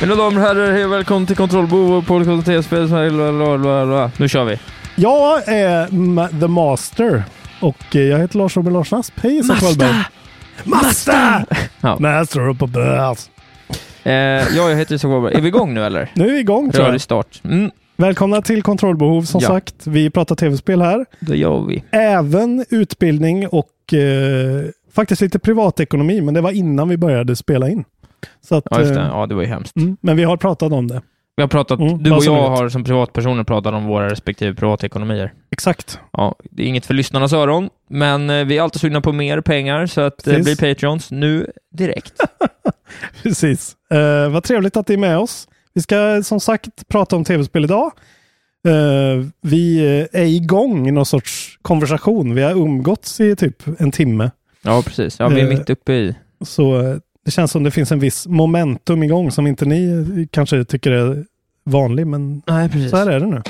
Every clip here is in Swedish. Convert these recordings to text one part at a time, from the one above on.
Mina damer och herrar, hej och välkommen till Kontrollbo och podcast TSP. Nu kör vi. Jag är ma- the master och eh, jag heter Lars Robin Larsson Hej Isak Wahlberg. Master! Ja. Master på bös. Eh, ja, jag heter Isak Wahlberg. Är vi igång nu eller? Nu är vi igång tror Rörig jag. start. Mm, Välkomna till Kontrollbehov som Ja. sagt. Vi pratar tv-spel här. det gör vi. Även utbildning och eh, faktiskt lite privatekonomi, men det var innan vi började spela in. Så att, Ja, just det. eh, Ja, det var ju hemskt. mm, men vi har pratat om det. Vi har pratat, Mm, du och jag har som privatpersoner pratat om våra respektive privatekonomier. Exakt. Ja, det är inget för lyssnarnas öron, men eh, vi är alltid sugna på mer pengar, så att eh, Precis. bli Patreons nu direkt. Precis. Eh, vad trevligt att ni är med oss. Vi ska som sagt prata om tv-spel idag. Eh, vi eh, är igång i någon sorts konversation. Vi har umgåtts i typ en timme. Ja, precis. Ja, vi är Eh, mitt uppe i. Så eh, det känns som det finns en viss momentum igång som inte ni kanske tycker är vanlig, men Nej, precis. så här är det nu.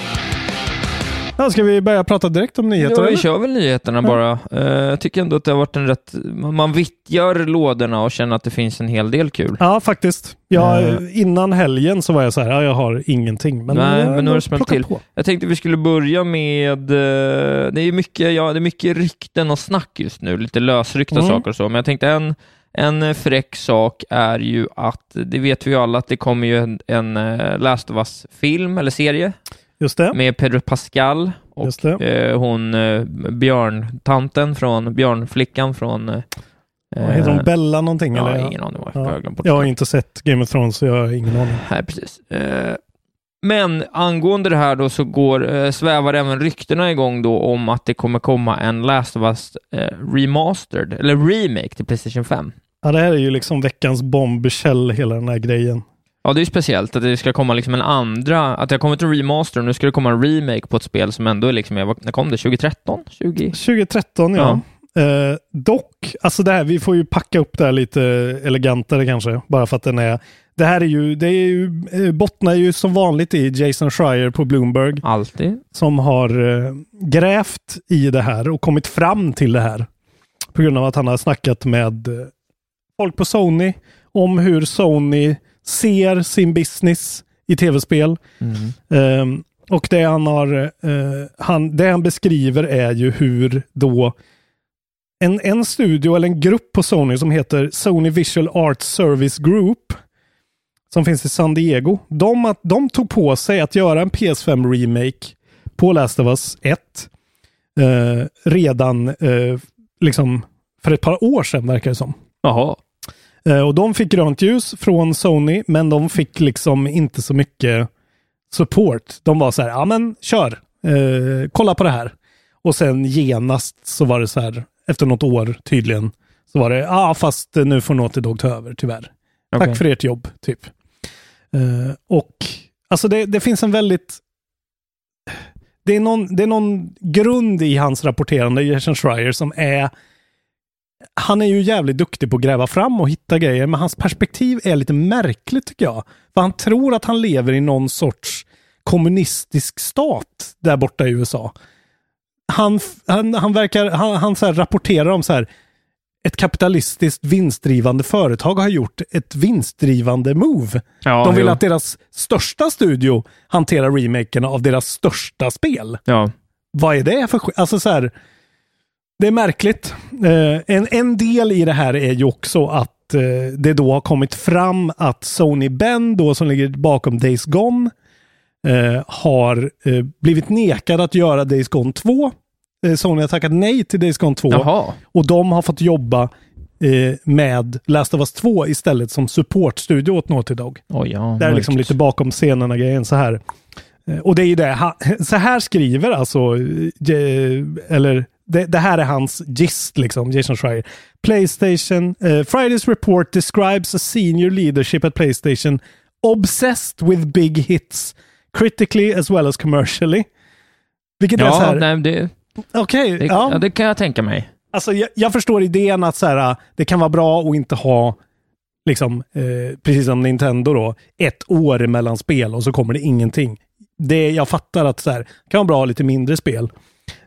Ja, ska vi börja prata direkt om nyheter? Ja, vi eller? kör väl nyheterna bara. Eh, jag tycker ändå att det har varit en rätt... Man vittjar lådorna och känner att det finns en hel del kul. Ja, faktiskt. Ja, Eh. Innan helgen så var jag så här, ja, jag har ingenting. Men, Nej, jag men nu har det smällt till. På. Jag tänkte vi skulle börja med... eh, det är mycket, ja, det är mycket rykten och snack just nu, lite lösryckta Mm. saker och så, men jag tänkte en, en fräck sak är ju att, det vet vi ju alla, att det kommer ju en, en eh, Last of Us-film eller serie Just det. med Pedro Pascal och eh, hon eh, björntanten från, björnflickan från... Eh, Vad heter hon? Bella någonting? Ja, eller? ingen aning. Ja. Jag Jag har inte sett Game of Thrones så jag har ingen aning. Nej, precis. Eh, Men angående det här då så går, eh, svävar även ryktena igång då om att det kommer komma en Last of Us eh, remastered, eller remake till Playstation 5. Ja, det här är ju liksom veckans bombshell, hela den här grejen. Ja, det är ju speciellt att det ska komma liksom en andra, att det har kommit en remaster och nu ska det komma en remake på ett spel som ändå är liksom, ja, när kom det? 2013? 20? 2013 ja. Eh, dock, alltså det här, vi får ju packa upp det här lite elegantare kanske, bara för att den är det här är ju, det är ju, eh, bottnar ju som vanligt i Jason Schreier på Bloomberg. Alltid. Som har eh, grävt i det här och kommit fram till det här. På grund av att han har snackat med eh, folk på Sony om hur Sony ser sin business i tv-spel. Ehm, och det han, har, eh, han, det han beskriver är ju hur då en, en studio eller en grupp på Sony som heter Sony Visual Arts Service Group som finns i San Diego. De, att, de tog på sig att göra en PS5 remake på Last of Us 1 eh, redan eh, liksom för ett par år sedan verkar det som. Jaha. Eh, och de fick grönt ljus från Sony, men de fick liksom inte så mycket support. De var så här, ja men kör, eh, kolla på det här. Och sen genast så var det så här, efter något år tydligen, så var det, ja ah, fast nu får Naughty Dog ta över tyvärr. Okej. Tack för ert jobb, typ. Eh, och alltså det, det finns en väldigt det är, någon, det är någon grund i hans rapporterande, Jason Schreier, som är han är ju jävligt duktig på att gräva fram och hitta grejer, men hans perspektiv är lite märkligt tycker jag. För han tror att han lever i någon sorts kommunistisk stat där borta i USA. Han, han, han verkar, han, han så rapporterar om så här, ett kapitalistiskt vinstdrivande företag har gjort ett vinstdrivande move. Ja, De vill jo. att deras största studio hanterar remaken av deras största spel. Ja. Vad är det för Alltså så här, det är märkligt. Eh, en, en del i det här är ju också att eh, det då har kommit fram att Sony Ben, då som ligger bakom Days Gone, eh, har eh, blivit nekad att göra Days Gone 2. Eh, Sony har tackat nej till Days Gone 2 Jaha. och de har fått jobba eh, med Last of Us 2 istället som supportstudio åt Naughty Dog. Oj, ja. Det är liksom lite bakom scenerna grejen så här. Och det är ju det, så här skriver alltså, eller det, det här är hans gist liksom, Jason Schreier. Playstation, eh, Fridays report describes a senior leadership at Playstation obsessed with big hits, critically as well as commercially. Vilket är så Ja, här, nej, det, okej, det, ja. ja. det kan jag tänka mig. Alltså jag, jag förstår idén att så här, det kan vara bra att inte ha, liksom, eh, precis som Nintendo då, ett år mellan spel och så kommer det ingenting. Det, jag fattar att så här, kan vara bra att ha lite mindre spel.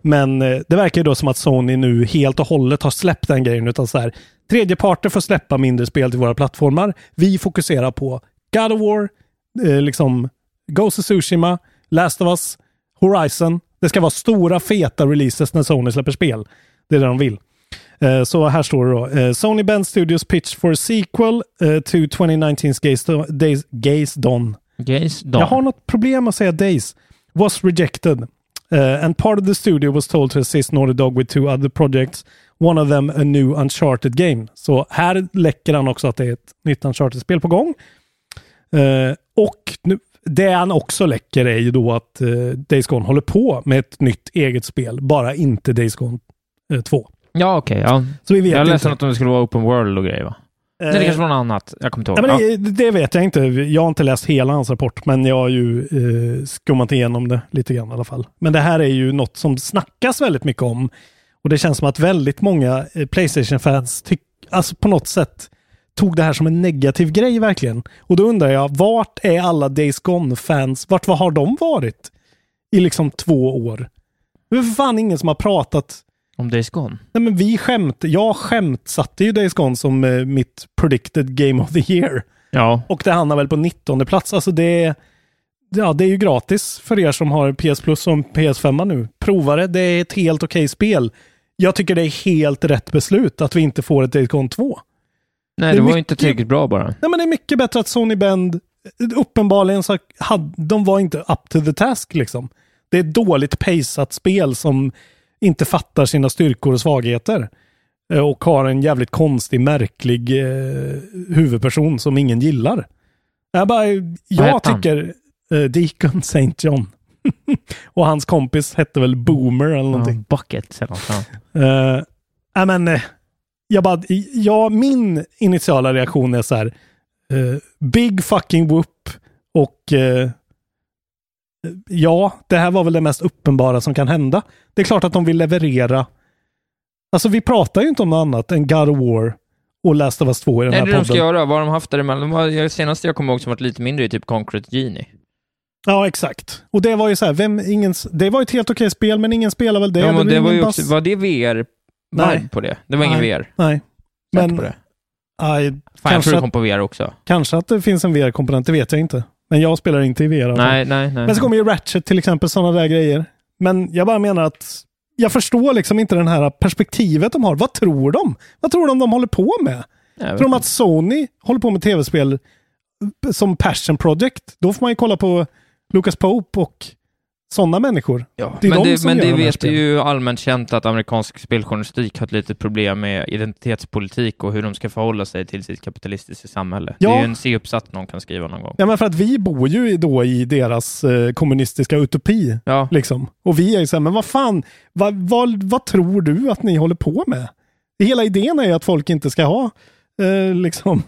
Men eh, det verkar ju då som att Sony nu helt och hållet har släppt den grejen. Utan så här, tredjeparter får släppa mindre spel till våra plattformar. Vi fokuserar på God of War, eh, liksom Ghost of Tsushima, Last of Us, Horizon. Det ska vara stora feta releases när Sony släpper spel. Det är det de vill. Eh, Så här står det då. Eh, Sony Band Studios pitch for a sequel to 2019's Gaze, Days, Gaze Dawn. Gaze Dawn. Jag har något problem att säga Days. Was rejected. Uh, and part of the studio was told to assist Naughty Dog with two other projects. One of them a new Uncharted game. Så här läcker han också att det är ett nytt Uncharted-spel på gång. Eh, och nu, det han också läcker är ju då att uh, Days Gone håller på med ett nytt eget spel. Bara inte Days Gone eh, 2. Ja, okej. ja. Så vi vet Jag inte. läste något om det skulle vara open world och grejer, va? Nej, det kanske var något annat. Jag kommer inte ihåg. Ja, men det, det vet jag inte. Jag har inte läst hela hans rapport, men jag har ju eh, skummat igenom det lite grann i alla fall. Men det här är ju något som snackas väldigt mycket om. Och det känns som att väldigt många eh, Playstation-fans alltså på något sätt tog det här som en negativ grej verkligen. Och då undrar jag, vart är alla Days Gone-fans? Vart vad har de varit? I liksom två år. Det är för fan ingen som har pratat Om Days Gone? Nej, men vi skämt, jag skämtsatte ju Days Gone som eh, mitt predicted game of the year. Ja. Och det hamnar väl på 19 plats. Alltså det ja, det är ju gratis för er som har PS Plus en PS5 nu. Prova det, det är ett helt okej spel. Jag tycker det är helt rätt beslut att vi inte får ett Days Gone 2. Nej, Det det, var mycket- inte tillräckligt bra bara. Nej, men det är mycket bättre att Sony Bend, uppenbarligen så hade, de var inte up to the task liksom. Det är ett dåligt paceat spel som inte fattar sina styrkor och svagheter. Eh, Och har en jävligt konstig, märklig eh, huvudperson som ingen gillar. Jag, bara, jag tycker eh, Deacon St. John. och hans kompis hette väl Boomer eller någonting. Ja, bucket eller något. Ja. Nej, men eh, jag bara, ja, min initiala reaktion är så här. eh, big fucking whoop och eh, ja, det här var väl det mest uppenbara som kan hända. Det är klart att de vill leverera. Alltså vi pratar ju inte om något annat än God of War och Last of Us 2 i den Nej, här det de ska podden. göra, vad har de haft däremellan? De var, jag- senaste jag kommer ihåg som varit lite mindre är typ Concrete Genie. Ja, exakt. Och det var ju så här, vem, ingen, det var ett helt okej spel, men ingen spelar väl det. Ja, men blir det var ingen ju också, var det VR Nej. på det? Det var ingen Nej. VR? Nej. Men, på det? aj, Fan, jag kanske, tror det kom på VR också. kanske att det finns en VR-komponent, det vet jag inte. Men jag spelar inte i VR. fall. Nej, nej, nej. Men så kommer ju Ratchet till exempel, sådana där grejer. Men jag bara menar att jag förstår liksom inte det här perspektivet de har. Vad tror de? Vad tror de de håller på med? Tror de att Sony håller på med tv-spel som passion project? Då får man ju kolla på Lucas Pope och sådana människor. Ja, det är men de det, som men gör det vet ju allmänt känt att amerikansk speljournalistik har ett litet problem med identitetspolitik och hur de ska förhålla sig till sitt kapitalistiska samhälle. Ja. Det är ju en C-uppsats någon kan skriva någon gång. Ja, men för att vi bor ju då i deras eh, kommunistiska utopi. Ja, Liksom. Och vi är ju så här, men vad fan, vad, vad, vad tror du att ni håller på med? Hela idén är ju att folk inte ska ha eh, liksom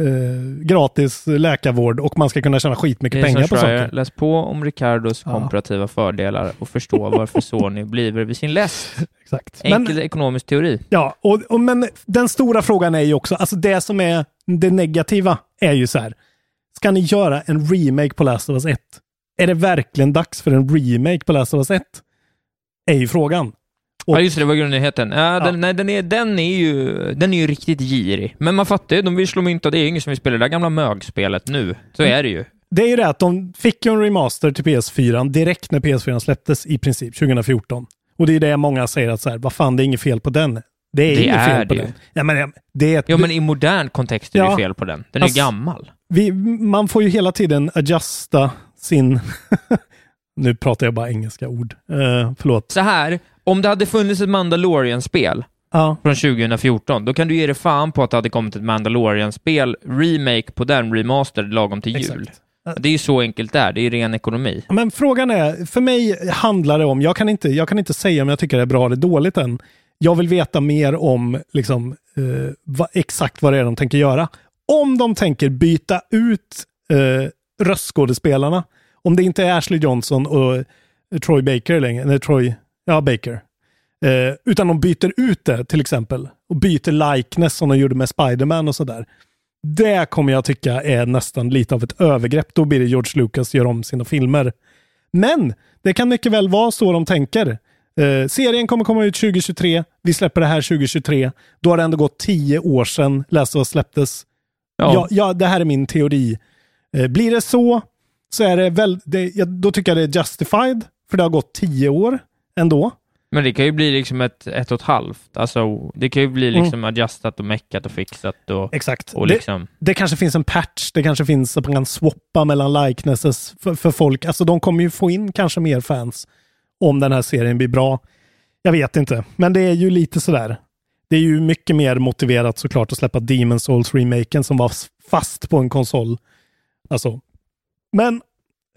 eh, gratis läkarvård och man ska kunna tjäna skitmycket pengar på saker. Läs på om Ricardos Ja. komparativa fördelar och förstå varför Sony bliver vid sin läst. Exakt. Enkel Men, ekonomisk teori. ja, och, och, men den stora frågan är ju också, alltså det som är det negativa är ju så här, ska ni göra en remake på Last of Us 1? är det verkligen dags för en remake på Last of Us 1? Är ju frågan. Och- Ja, just det, det var grundnyheten. Ja, Den, nej, den, är, den, är ju, den är ju riktigt girig. Men man fattar ju, de vill slå mynt av det. Det är ingen som vill spela det där gamla mögspelet nu. Så är det ju. Det är ju det att de fick ju en remaster till PS4 direkt när PS4 släpptes i princip 2014. Och det är det många säger att så här, vad fan, det är inget fel på den. Det är Det inget är fel på det den. Ja, men, det är ett, Ja, men i modern kontext är det Ja. ju fel på den. Den är Alltså- gammal. vi, man får ju hela tiden adjusta sin... nu pratar jag bara engelska ord. Uh, förlåt. Så här, om det hade funnits ett Mandalorian-spel Ja, från 2014, då kan du ge dig fan på att det hade kommit ett Mandalorian-spel, remake på den, remastered lagom till jul. exakt. Det är ju så enkelt det är, det är ren ekonomi. Men frågan är, för mig handlar det om, jag kan inte, jag kan inte säga om jag tycker det är bra eller dåligt än. Jag vill veta mer om liksom, eh, vad, exakt vad det är de tänker göra. Om de tänker byta ut eh, röstskådespelarna, om det inte är Ashley Johnson och eh, Troy Baker längre, eller Troy, ja Baker. Eh, utan de byter ut det till exempel och byter likeness som de gjorde med Spiderman och sådär. Det kommer jag tycka är nästan lite av ett övergrepp. Då blir det George Lucas gör om sina filmer. Men det kan mycket väl vara så de tänker. Eh, serien kommer komma ut 2023. Vi släpper det här 2023. Då har det ändå gått tio år sedan Last of släpptes. Ja. Ja, ja, det här är min teori. Eh, blir det så, så är det väl, det, då tycker jag det är justified. För det har gått tio år ändå. Men det kan ju bli liksom ett, ett och ett halvt. Alltså, det kan ju bli liksom adjustat och meckat och fixat och, Exakt. och Det- liksom... det kanske finns en patch, det kanske finns att man kan swappa mellan likenesses för, för folk. Alltså de kommer ju få in kanske mer fans om den här serien blir bra. Jag vet inte, men det är ju lite sådär. Det är ju mycket mer motiverat såklart att släppa Demon Souls-remaken som var fast på en konsol. Alltså. Men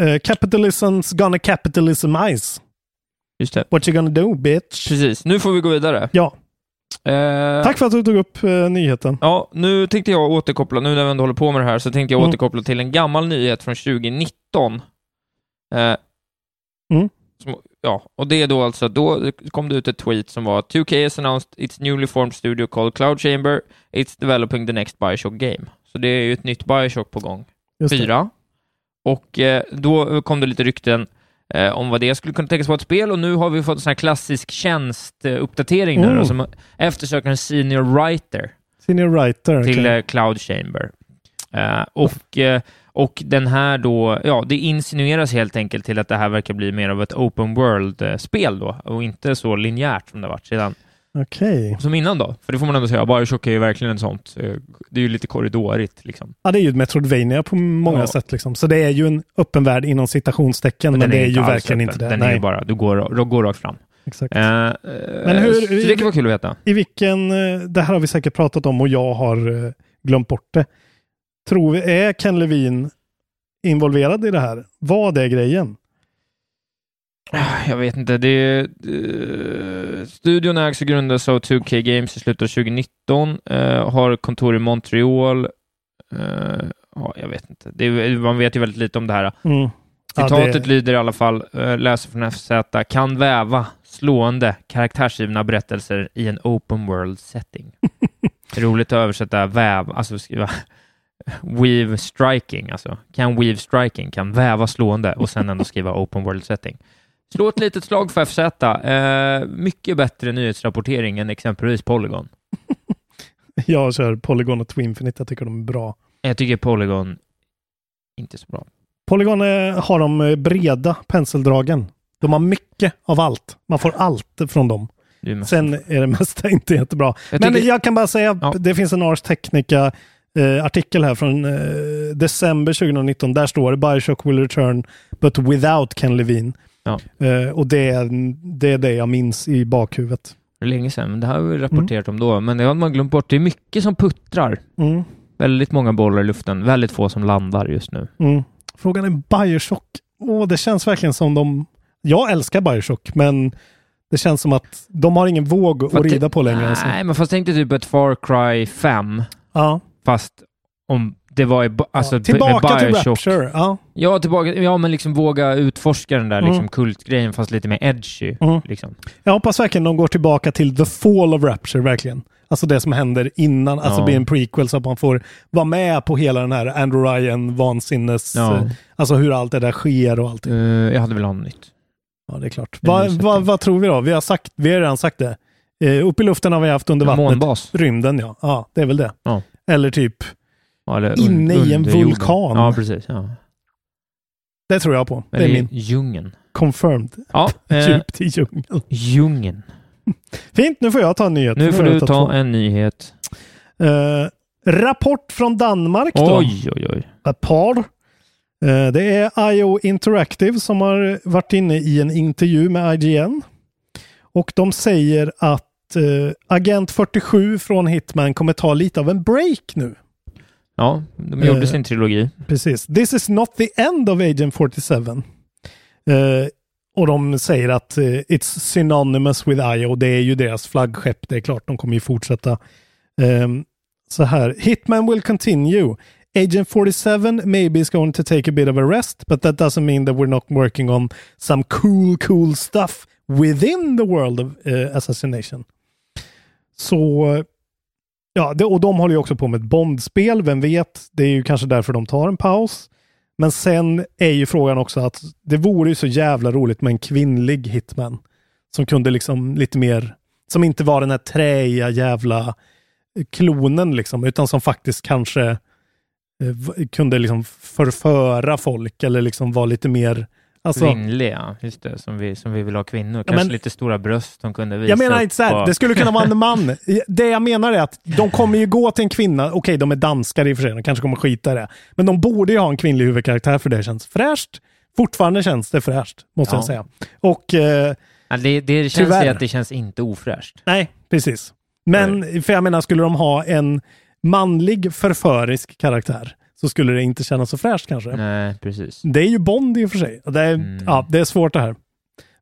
uh, capitalism's gonna capitalismize. Just det. What you gonna do, bitch? Precis, nu får vi gå vidare. Ja, Eh, tack för att du tog upp eh, nyheten. Ja, nu tänkte jag återkoppla, nu när vi ändå håller på med det här, så tänkte jag Mm. återkoppla till en gammal nyhet från 2019. Eh, Mm. som, ja, och det är då alltså, då kom det ut ett tweet som var 2K has announced its newly formed studio called Cloud Chamber. It's developing the next Bioshock game. Så det är ju ett nytt Bioshock på gång. Just. Fyra. Och eh, då kom det lite rykten eh, om vad det skulle kunna tänkas vara ett spel och nu har vi fått en sån här klassisk tjänstuppdatering Mm. som eftersöker en senior writer Senior writer. till okej. eh, Cloud Chamber. Och, och den här då, ja, det insinueras helt enkelt till att det här verkar bli mer av ett open world-spel då, och inte så linjärt som det varit sedan, Okej. som innan då. För det får man ändå säga, Bioshock är ju verkligen en sånt, eh, det är ju lite korridorigt liksom. Ja, det är ju ett Metroidvania på många Ja. sätt. Liksom. Så det är ju en öppen värld inom citationstecken, men, den det är, inte ju verkligen öppen. inte det. Den Nej, är ju bara, du går, du går rakt fram. exakt. Eh, Men hur- så det kan vara kul att veta. I vilken, eh, det här har vi säkert pratat om och jag har eh, glömt bort det. Tror vi, är Ken Levine involverad i det här? Vad är grejen? Jag vet inte. Det är, eh, studion ägs och grundades av 2K Games i slutet av 2019. eh, har kontor i Montreal. Eh, ja, jag vet inte. Är, man vet ju väldigt lite om det här. Mm. Ja, Citatet det- lyder i alla fall, uh, läser från FZ, kan väva slående karaktärsgivna berättelser i en open world setting. Roligt att översätta väv, alltså skriva weave striking, alltså kan weave striking, kan väva slående och sen ändå skriva open world setting. Slå ett litet slag för FZ. Eh, mycket bättre nyhetsrapportering än exempelvis Polygon. Jag kör Polygon och Twinfinite, jag tycker de är bra. Jag tycker Polygon inte så bra. Polygon eh, har de eh, breda penseldragen. De har mycket av allt. Man får allt från dem. Sen är det mesta inte jättebra. Jag Men tycker- jag kan bara säga, Ja. det finns en Ars Technica eh, artikel här från eh, december 2019. Där står det Bioshock will return but without Ken Levine. Ja. Eh, och det är, det är det jag minns i bakhuvudet. Det är länge sedan, men det här har vi rapporterat om då, men det har man glömt bort. Det är mycket som puttrar. Mm. Väldigt många bollar i luften, väldigt få som landar just nu. Mm. Frågan är Bioshock. Åh, det känns verkligen som de... Jag älskar Bioshock, men det känns som att de har ingen våg att För att rida på längre. Alltså. Nej, men fast tänk dig typ ett Far Cry 5, Ja. fast om det var i, alltså, ja. Tillbaka med till. Rapture. Ja. Ja, tillbaka, ja, men liksom våga utforska den där Mm. liksom kultgrejen, fast lite mer edgy. Mm. Liksom. Jag hoppas verkligen de går tillbaka till the fall of Rapture, verkligen. Alltså det som händer innan, alltså Ja. blir en prequel så att man får vara med på hela den här Andrew Ryan vansinnes, Ja. eh, alltså hur allt det där sker och allting. Eh, jag hade velat ha något nytt. Ja, det är klart. Vad vad- vad tror vi då? Vi har, sagt, vi har redan sagt det. Eh, upp i luften har vi haft under vattnet. månbas. Rymden, ja. Ja, det är väl det. Ja. Eller typ, eller Inne i en under jorden. vulkan. Ja, precis. Ja. det tror jag på. Det är i min djungeln. confirmed. Ja, eh, Djupt i djungeln. djungeln. Fint, nu får jag ta en nyhet. Nu får jag du ta två. en nyhet. Eh, rapport från Danmark då. Oj, oj, oj. Ett par. Eh, det är IO Interactive som har varit inne i en intervju med IGN. Och de säger att eh, Agent 47 från Hitman kommer ta lite av en break nu. Ja, de gjorde Eh, sin trilogi. Precis. This is not the end of Agent 47. Eh, och de säger att eh, it's synonymous with IO. Det är ju deras flaggskepp. Det är klart, de kommer ju fortsätta. Ehm, så här. Hitman will continue. Agent 47 maybe is going to take a bit of a rest, but that doesn't mean that we're not working on some cool, cool stuff within the world of eh, assassination. Så Ja, det, och de håller ju också på med ett Bondspel, vem vet? Det är ju kanske därför de tar en paus. Men sen är ju frågan också att det vore ju så jävla roligt med en kvinnlig hitman. Som kunde liksom lite mer, som inte var den här träiga jävla klonen liksom, utan som faktiskt kanske eh, kunde liksom förföra folk eller liksom vara lite mer, alltså Kvinnliga, just det, som vi, som vi vill ha kvinnor. Kanske men- lite stora bröst de kunde visa Jag menar inte så här, på- det skulle kunna vara en man. Det jag menar är att de kommer ju gå till en kvinna, okej de är danskar i och för sig, de kanske kommer skita i det. Men de borde ju ha en kvinnlig huvudkaraktär för det känns fräscht. Fortfarande känns det fräscht, måste Ja. jag säga. Och eh, Ja, det, det känns Tyvärr. att det känns inte ofräscht. nej, precis. Men för jag menar, skulle de ha en manlig förförisk karaktär så skulle det inte kännas så fräscht kanske. Nej, precis. Det är ju Bond i och för sig. Det är, Mm. ja, det är svårt det här.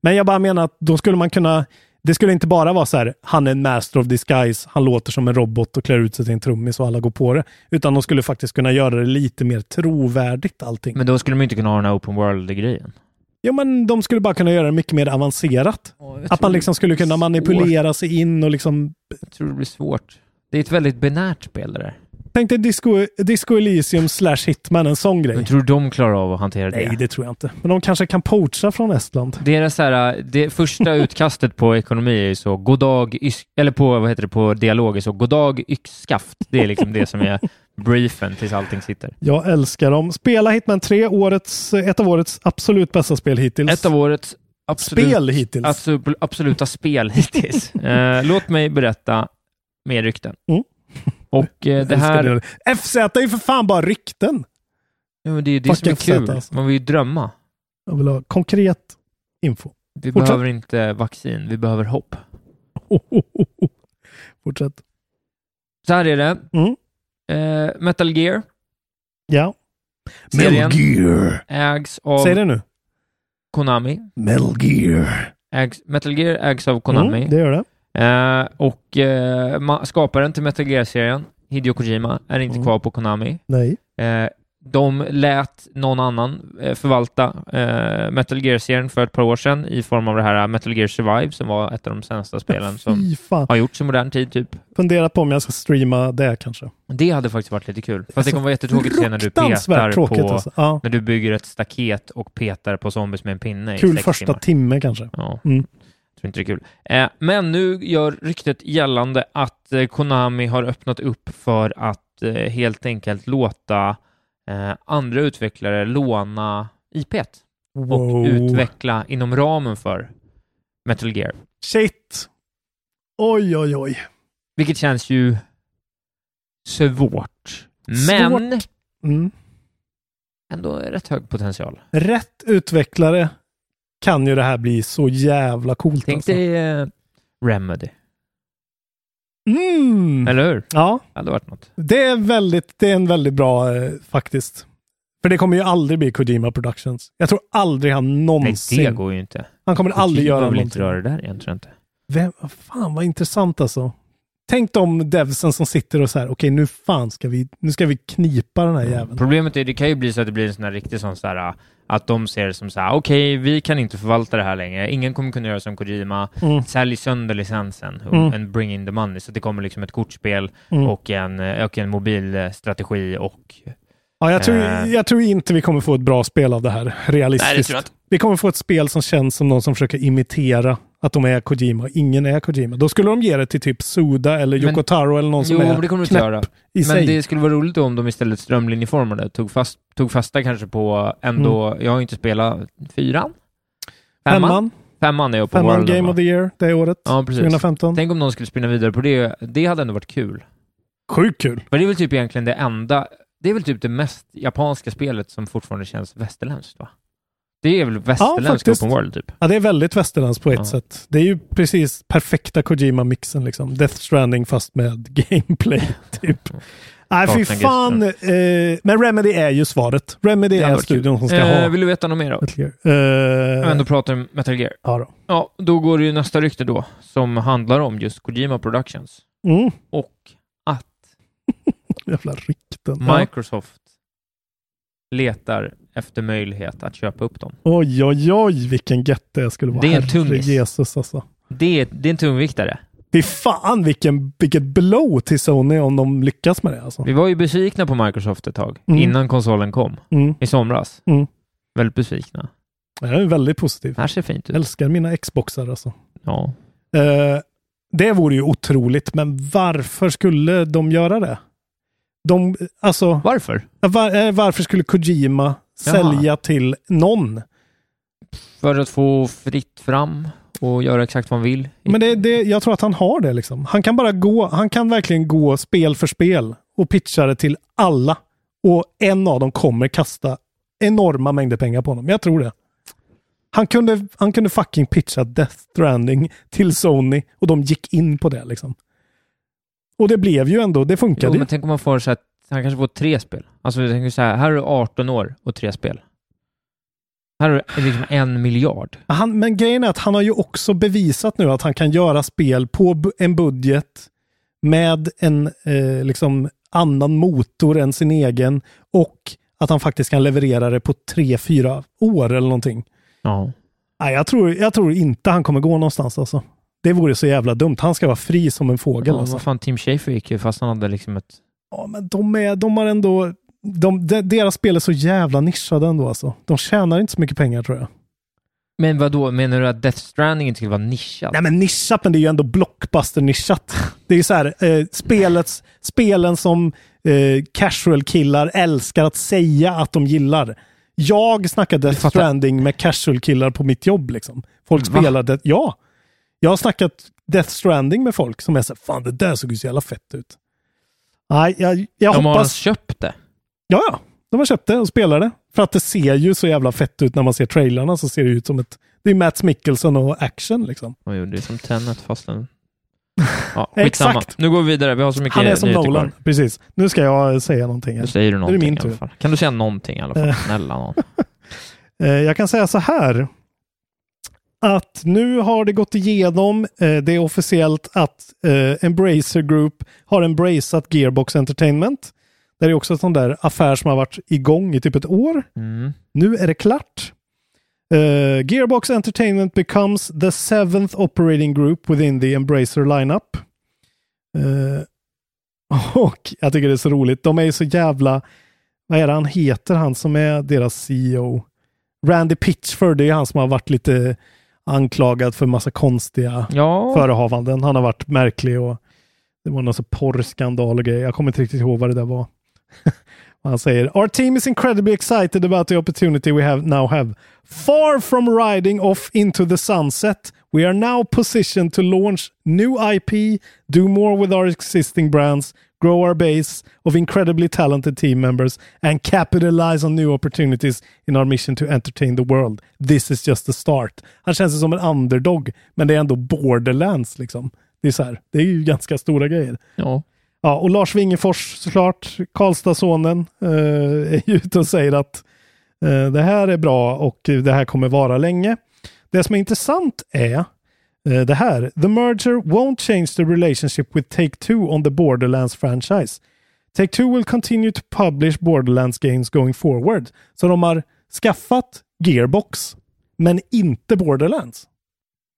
Men jag bara menar att då skulle man kunna, det skulle inte bara vara så här, han är en master of disguise, han låter som en robot och klär ut sig till en trummis och alla går på det. Utan de skulle faktiskt kunna göra det lite mer trovärdigt allting. Men då skulle de inte kunna ha den här open world-grejen. Jo, men de skulle bara kunna göra det mycket mer avancerat. Att man liksom skulle kunna manipulera sig in och liksom Jag tror det blir svårt. Det är ett väldigt binärt spel det där. Tänk dig Disco, Disco Elysium slash Hitman, en sån grej. Men tror du de klarar av att hantera det? Nej, det tror jag inte. Men de kanske kan poacha från Estland. Deras här, det första utkastet på ekonomi är ju så, goddag, eller på, vad heter det, på dialog är så, goddag yxskaft. Det är liksom det som är briefen tills allting sitter. Jag älskar dem. Spela Hitman 3, årets, ett av årets absolut bästa spel hittills. Ett av årets absolut, Spel hittills. absolut, absoluta spel hittills. Eh, låt mig berätta mer rykten. Mm. Och eh, det här, det. FZ är ju för fan bara rykten. ja, men det är ju det som är FZ, kul. alltså. Man vill ju drömma. Jag vill ha konkret info. Vi Fortsätt. behöver inte vaccin, vi behöver hopp. Fortsätt. Så här är det. Mm. Eh, Metal Gear Ja. Serien. Gear. ägs av Säg det nu. Konami. Metal Gear. Ägs, Metal Gear ägs av Konami. Mm, det gör det. Eh, och eh, skaparen till Metal Gear-serien, Hideo Kojima, är inte Mm. kvar på Konami. Nej. Eh, de lät någon annan eh, förvalta eh, Metal Gear-serien för ett par år sedan i form av det här Metal Gear Survive som var ett av de sämsta spelen som har gjorts i modern tid. Typ. Fundera på om jag ska streama det kanske. Det hade faktiskt varit lite kul. Fast det Alltså, kommer vara jättetråkigt att se när du petar tråkigt på... alltså. Ja. När du bygger ett staket och petar på zombies med en pinne i Kul första timmar. timme kanske. Ja, Mm. Tror inte är kul. Eh, men nu gör ryktet gällande att eh, Konami har öppnat upp för att eh, helt enkelt låta andra utvecklare låna IP och Wow. utveckla inom ramen för Metal Gear. Shit. Oj, oj, oj. Vilket känns ju svårt. Men Mm. ändå rätt hög potential. Rätt utvecklare kan ju det här bli så jävla coolt. Tänk alltså. dig eh, Remedy, Mm. eller hur? Ja, Det hade varit något. det är, väldigt, det är en väldigt bra eh, faktiskt. För det kommer ju aldrig bli Kojima Productions. Jag tror aldrig han Nej, någonsin... det går ju inte. Han kommer aldrig Kojima göra vill inte någonting. röra det där igen, tror jag inte. Vem, vad fan vad intressant alltså. Tänk de devsen som sitter och så här, okej nu fan ska vi, nu ska vi knipa den här jäveln. Problemet är, det kan ju bli så att det blir en sån här riktig sån så här, Att de ser det som så här, okej, vi kan inte förvalta det här längre. Ingen kommer kunna göra som Kojima. Mm. Sälj sönder licensen och Mm. and bring in the money. Så det kommer liksom ett kortspel Mm. och en, eh, och en mobilstrategi och... Ja, jag, tror, Eh. jag tror inte vi kommer få ett bra spel av det här, realistiskt. Nej, det tror jag inte. Vi kommer få ett spel som känns som någon som försöker imitera att de är Kojima. Ingen är Kojima. Då skulle de ge det till typ Suda eller Men- Yoko Taro eller någon som Jo, är men det kommer knäpp göra. i Men sig. det skulle vara roligt om de istället strömlinjeformade, tog, fast, tog fasta kanske på ändå, Mm. jag har inte spelat fyran? Femman? Femman, Femman är jag på femman Worlden, Game of the Year det året. Ja, precis. 2015. Tänk om någon skulle spinna vidare på det, det hade ändå varit kul. Sjukt kul. För det är väl typ egentligen det enda, det är väl typ det mest japanska spelet som fortfarande känns västerländskt va? Det är väl västerländsk faktiskt. open world typ? Ja, det är väldigt västerländskt på ett Ja. sätt. Det är ju precis perfekta Kojima-mixen liksom. Death Stranding fast med gameplay, typ. Nej, fy fan. Eh, men Remedy är ju svaret. Remedy är studion som ska Eh, ha vill du veta något mer då? Metal Gear. Eh, ändå pratar om Metal Gear. ja då. Ja, då går det ju nästa rykte då, som handlar om just Kojima Productions. Mm. Och att Jävla rykten. Ja. Microsoft letar efter möjlighet att köpa upp dem. Oj, oj, oj, vilken gött det skulle vara. Det är en tungis. Jesus alltså. Det är, det är en tungviktare. Fy fan vilken, vilket blow till Sony om de lyckas med det alltså. Vi var ju besvikna på Microsoft ett tag, Mm. innan konsolen kom, Mm. i somras. Mm. Väldigt besvikna. Jag är väldigt positiv. Det här ser fint ut. Älskar mina Xboxar alltså. Ja. Eh, det vore ju otroligt, men varför skulle de göra det? De, alltså, Varför? var, eh, varför skulle Kojima sälja till någon? För att få fritt fram och göra exakt vad man vill. Men det, det, jag tror att han har det liksom. Han kan bara gå, han kan verkligen gå spel för spel och pitcha det till alla. Och en av dem kommer kasta enorma mängder pengar på honom. Jag tror det. Han kunde, han kunde fucking pitcha Death Stranding till Sony och de gick in på det liksom. Och det blev ju ändå, det funkade Jo, ju. men tänk om man får så att han kanske får tre spel. Alltså så här, här har du 18 år och tre spel. Här har du liksom en miljard. Han, men grejen är att han har ju också bevisat nu att han kan göra spel på en budget med en eh, liksom annan motor än sin egen och att han faktiskt kan leverera det på tre, fyra år eller någonting. Ja. Nej, jag, tror, jag tror inte han kommer gå någonstans alltså. Det vore så jävla dumt. Han ska vara fri som en fågel. ja alltså. vad fan, Tim Schafer gick ju fast han hade liksom ett... Ja, men de, är, de har ändå... De, de, deras spel är så jävla nischade ändå alltså. De tjänar inte så mycket pengar tror jag. Men vad då menar du att Death Stranding inte skulle vara nischad? Nej men nischat, men det är ju ändå blockbuster-nischat. Det är ju så här, eh, spelets, spelen som eh, casual-killar älskar att säga att de gillar. Jag snackar Death fattar. Stranding med casual-killar på mitt jobb liksom. Folk Va? spelar det, ja. Jag har snackat Death Stranding med folk som är så här, fan det där såg ju så jävla fett ut. Nej, jag, jag De har hoppas... köpt det. Ja, ja. De har köpt det och spelar det. För att det ser ju så jävla fett ut när man ser trailarna så ser det ut som ett... Det är Mats Mikkelsen och action liksom. De gjorde det som Tenet fast en... Ja. Exakt. Nu går vi vidare. Vi har så mycket Han är som Nolan. Precis. Nu ska jag säga någonting. Nu Här. säger du är någonting min i alla tur. Kan du säga någonting i alla fall? Snälla någon. Eh, Jag kan säga så här. Att nu har det gått igenom. eh, Det är officiellt att eh, Embracer Group har embraceat Gearbox Entertainment. Det är också en sån där affär som har varit igång i typ ett år. Mm. Nu är det klart. Eh, Gearbox Entertainment becomes the seventh operating group within the Embracer lineup. Eh, och jag tycker det är så roligt. De är ju så jävla... Vad är det han heter, han som är deras CEO? Randy Pitchford, det är han som har varit lite anklagad för massa konstiga Ja, förehavanden. Han har varit märklig och det var någon porrskandal och grejer. Jag kommer inte riktigt ihåg vad det där var. Han säger Our team is incredibly excited about the opportunity we have now have. Far from riding off into the sunset, we are now positioned to launch new IP, do more with our existing brands, grow our base of incredibly talented team members and capitalize on new opportunities in our mission to entertain the world. This is just the start. Han känns som en underdog, men det är ändå borderlands liksom. Det är så här, det är ju ganska stora grejer. ja. Ja, och Lars Wingefors såklart, Karlstadsonen, eh, är ute och säger att eh, det här är bra och det här kommer vara länge. Det som är intressant är det här. The merger won't change the relationship with Take-Two on the Borderlands franchise. Take-Two will continue to publish Borderlands games going forward. Så de har skaffat Gearbox, men inte Borderlands.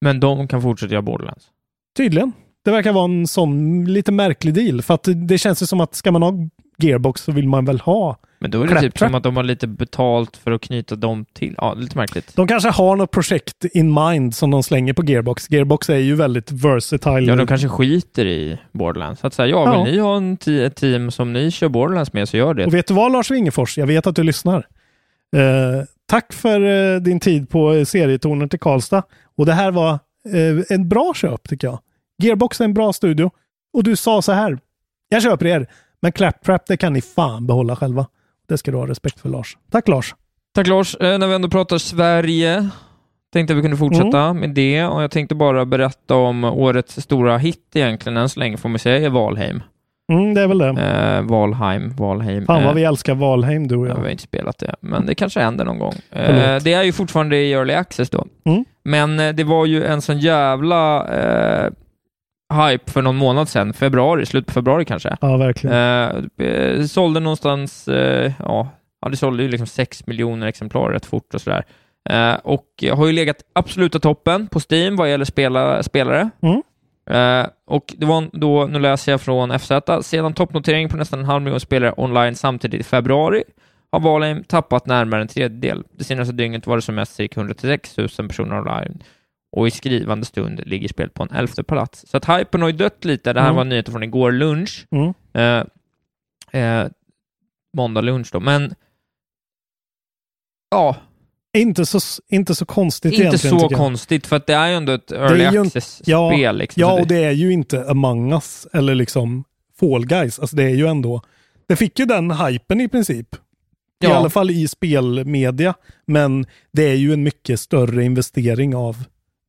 Men de kan fortsätta göra Borderlands. Tydligen. Det verkar vara en sån lite märklig deal. För att det- det känns ju som att ska man ha Gearbox så vill man väl ha. Men då är det Claptrap. typ som att de har lite betalt för att knyta dem till. Ja, lite märkligt. De kanske har något projekt in mind som de slänger på Gearbox. Gearbox är ju väldigt versatile. Ja, de kanske skiter i Borderlands. Att säga, ja, Ja. vill ni ha en ett team som ni kör Borderlands med så gör det. Och vet du vad Lars Wingefors? Jag vet att du lyssnar. Eh, tack för eh, din tid på eh, serietornet i Karlstad. Och det här var eh, en bra köp tycker jag. Gearbox är en bra studio. Och du sa så här. Jag köper er, men Claptrap det kan ni fan behålla själva. Det ska du ha respekt för Lars. Tack Lars. Tack Lars. Eh, när vi ändå pratar Sverige tänkte vi kunde fortsätta Mm. med det och jag tänkte bara berätta om årets stora hit egentligen än så länge får man säga är Valheim. Mm, det är väl det. Eh, Valheim, Valheim. Fan Eh, vad vi älskar Valheim du och Ja, vi jag. har inte spelat det, men det kanske händer någon gång. Eh, det är ju fortfarande i early access då. Mm. Men eh, det var ju en sån jävla eh, hype för någon månad sedan, februari, slut på februari kanske. Ja, verkligen. Eh, eh, sålde någonstans, eh, ja, ja, det sålde ju liksom 6 miljoner exemplar rätt fort och sådär. Eh, och har ju legat absoluta toppen på Steam vad gäller spela, spelare. Mm. Eh, och det var då, nu läser jag från FZ, sedan toppnotering på nästan en halv miljon spelare online samtidigt i februari har Valheim tappat närmare en tredjedel. Det senaste dygnet var det som mest cirka 136 000 personer online och i skrivande stund ligger spelet på en elfte plats. Så att hypen har ju dött lite. Det här Mm. var nyheter från igår lunch. Mm. Eh, eh, måndag lunch då, men ja, Inte, så, inte så konstigt inte egentligen. så tycker jag. konstigt för att det är ju ändå ett early access-spel. ja, liksom, Ja, så och det är ju inte Among Us eller liksom Fall Guys. Alltså det är ju ändå... Det fick ju den hypen i princip. I Ja. alla fall i spelmedia. Men det är ju en mycket större investering av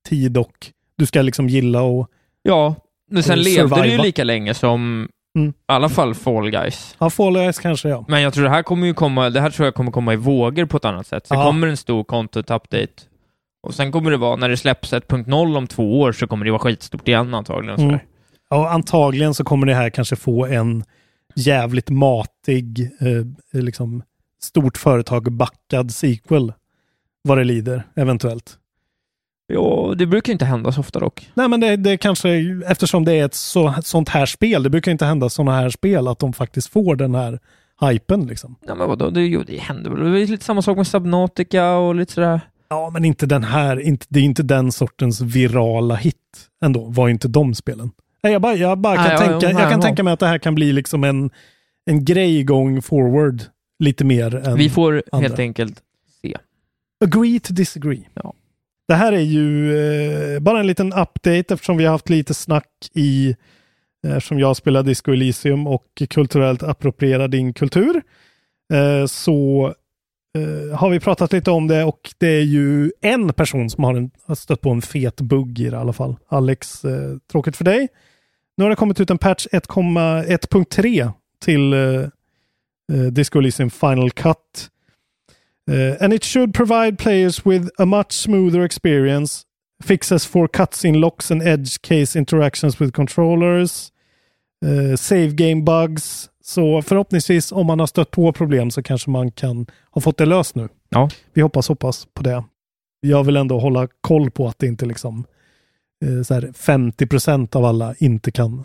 tid och du ska liksom gilla och... Ja, men sen Och levde det ju lika länge som Mm. i alla fall Fall Guys. Ja, Fall Guys kanske ja. Men jag tror det här kommer ju komma, det här tror jag kommer komma i vågor på ett annat sätt. Sen Ja. kommer en stor content update. Och sen kommer det vara, när det släpps 1.0 om två år så kommer det vara skitstort igen antagligen. Mm. Ja, antagligen så kommer det här kanske få en jävligt matig, eh, liksom stort företag backad sequel. Vad det lider, eventuellt. Ja, det brukar inte hända så ofta dock. Nej, men det, det kanske, eftersom det är ett så, sånt här spel, det brukar inte hända sådana här spel, att de faktiskt får den här hypen liksom. Nej men vadå, det, jo, det händer väl. Det är lite samma sak med Subnautica och lite sådär. Ja, men inte den här, inte, det är inte den sortens virala hit ändå, var inte de spelen. Nej, jag bara, jag bara kan, ja, tänka, jag kan ja. tänka mig att det här kan bli liksom en, en grej going forward, lite mer än Vi får andra. helt enkelt se. Agree to disagree. Ja. Det här är ju eh, bara en liten update eftersom vi har haft lite snack i eh, eftersom jag spelar Disco Elysium och kulturellt approprierar din kultur. Eh, så eh, har vi pratat lite om det och det är ju en person som har, en, har stött på en fet bugg i det i alla fall. Alex, eh, tråkigt för dig. Nu har det kommit ut en patch 1.3 till eh, Disco Elysium Final Cut. Uh, and it should provide players with a much smoother experience, fixes for cutscene locks and edge case interactions with controllers, uh, save game bugs. Så förhoppningsvis om man har stött på problem så kanske man kan ha fått det löst nu. Ja. Vi hoppas hoppas på det. Jag vill ändå hålla koll på att det inte liksom eh, så här 50% av alla inte kan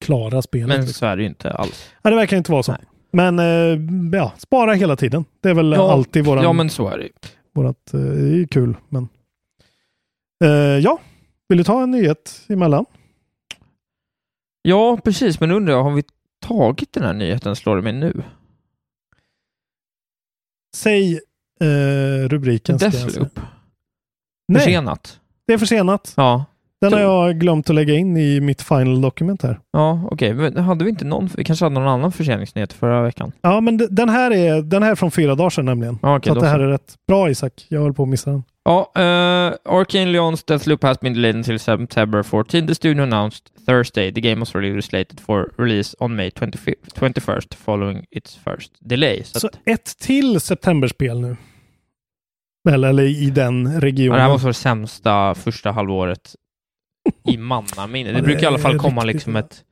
klara spelet. Men liksom. så är det ju inte alls. Ja, det verkar inte vara så. Nej. Men eh, ja, spara hela tiden. Det är väl Ja, alltid våran, Ja, men så är det vårat, eh, det är ju kul. Men eh, ja, vill du ta en nyhet emellan? Ja, precis. Men undrar jag, har vi tagit den här nyheten, slår det mig nu? Säg eh, rubriken. Deathloop. Försenat. det är försenat. Ja, Den har jag glömt att lägga in i mitt final dokument här. ja okej. Men hade vi inte någon, vi kanske hade någon annan förseningsnyhet förra veckan? Ja, men den här är, den här är från fyra dagar sedan nämligen. Ja, okej, så det här så. är rätt bra Isak. Jag höll på att missa den. Ja, uh, Arcane Leon's Deathloop has been delayed until September 14. The studio announced Thursday the game was really slated for release on May 25 21st following its first delay. Så, Så att, ett till septemberspel nu. Eller, eller i den ja, regionen. det här var så det sämsta första halvåret i mannaminne. Det Ja, brukar i alla fall komma liksom ett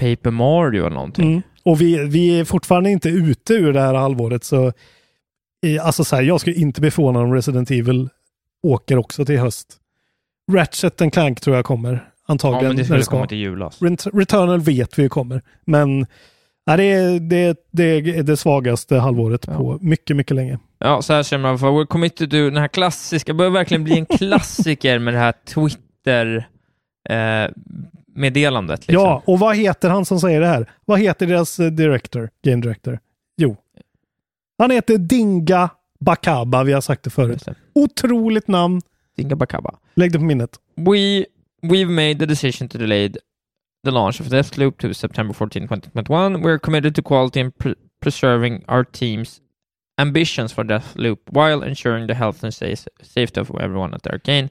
Paper Mario eller någonting. Mm. Och vi, vi är fortfarande inte ute ur det här halvåret så alltså så här, jag skulle inte bli förvånad om Resident Evil åker också till höst. Ratchet and Clank tror jag kommer. Ja, Antagligen. men det skulle ska. komma till julas. Ret- Returnal vet vi kommer. Men ja, det, är, det, det är det svagaste halvåret Ja. på mycket, mycket länge. Ja, så här känner man, för we're committed to den här klassiska, börjar verkligen bli en klassiker med det här Twitter eh, meddelandet. Liksom. Ja, och vad heter han som säger det här? Vad heter deras eh, director, game director? Jo, han heter Dinga Bakaba, vi har sagt det förut. Otroligt namn. Dinga Bakaba. Lägg det på minnet. We, we've made the decision to delay the launch of Deathloop to September 14, 2021. We're committed to quality and pre- preserving our team's ambitions for Deathloop while ensuring the health and sa- safety of everyone at Arcane.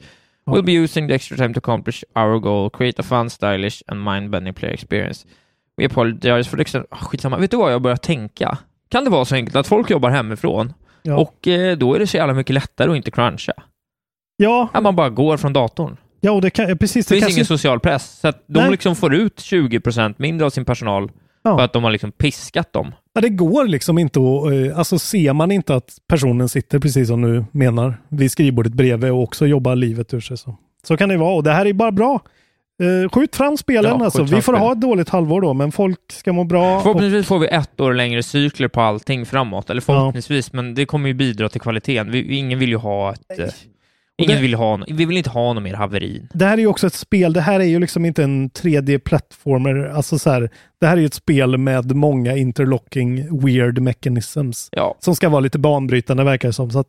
We'll be using the extra time to accomplish our goal, create a fun, stylish and mind-bending player experience. We apologize for the extent... Ah, skitsamma. Vet du vad jag börjar tänka? Kan det vara så enkelt att folk jobbar hemifrån Ja. och eh, då är det så jävla mycket lättare att inte cruncha? Ja, Att man bara går från datorn. ja och det kan, precis. Det Det finns kanske, ingen social press, så att de Nej. liksom får ut 20% mindre av sin personal Ja. för att de har liksom piskat dem. Ja, det går liksom inte att... eh, Alltså ser man inte att personen sitter precis som du menar vid skrivbordet bredvid och också jobbar livet ur sig. Så, så kan det vara och det här är bara bra. Eh, skjut fram spelen Ja, alltså. fram Vi får spelen. ha ett dåligt halvår då, men folk ska må bra. och- Förhoppningsvis får vi ett år längre cykler på allting framåt, eller förhoppningsvis, men det kommer ju bidra till kvaliteten. Vi, ingen vill ju ha ett... eh, Ingen det- vill ha, vi vill inte ha något mer haverin. Det här är ju också ett spel, det här är ju liksom inte en 3D-plattformer, alltså så här, det här är ju ett spel med många interlocking weird mechanisms Ja. som ska vara lite banbrytande verkar det som. Så att,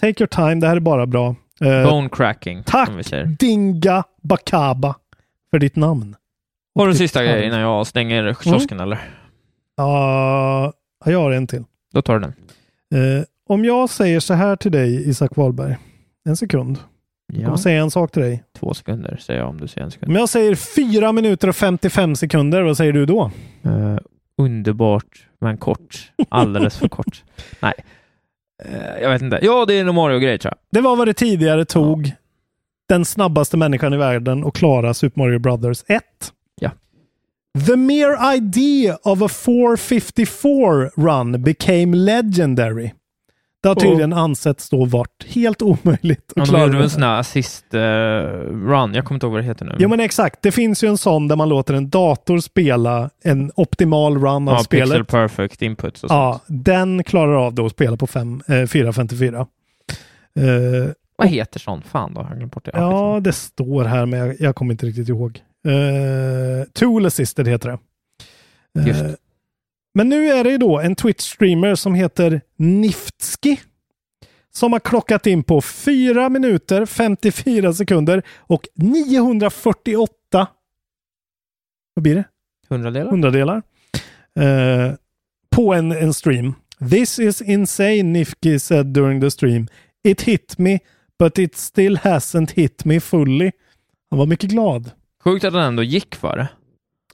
take your time, det här är bara bra. Eh, Bone cracking, tack. Dinga Bakaba för ditt namn. Har du en sista grej innan jag stänger kiosken, eller? Ja, jag har en till. Då tar du den. Eh, om jag säger så här till dig, Isak Wahlberg, en sekund. Jag Ja, kommer säga en sak till dig. två sekunder säger jag om du säger en sekund. Om jag säger 4 minuter och 55 sekunder, vad säger du då? Eh, underbart, men kort. Alldeles för kort. Nej. Eh, jag vet inte. Ja, det är en Mario-grej tror jag. Det var vad det tidigare tog den snabbaste människan i världen att klara Super Mario Brothers 1. Ja. The mere idea of a 454 run became legendary. Det har tydligen ansetts då varit helt omöjligt att de klara gjorde det. en sån här assist-run. jag kommer inte ihåg vad det heter nu. Ja men exakt, det finns ju en sån där man låter en dator spela en optimal run av ja, spelet. Pixel perfect inputs och Ja, den klarar av då att spela på fem, eh, 454. Eh, Vad heter sån? Fan då, jag bort det. Ja, det står här, men jag, jag kommer inte riktigt ihåg. Uh, Tool Assisted heter det. Eh, Just. Men nu är det ju då en Twitch-streamer som heter Niftski som har klockat in på 4 minuter 54 sekunder och 948 vad blir det? Hundradelar? hundradelar eh, på en, en stream. This is insane, Nifki said during the stream. It hit me, but it still hasn't hit me fully. Han var mycket glad. Sjukt att den ändå gick för det.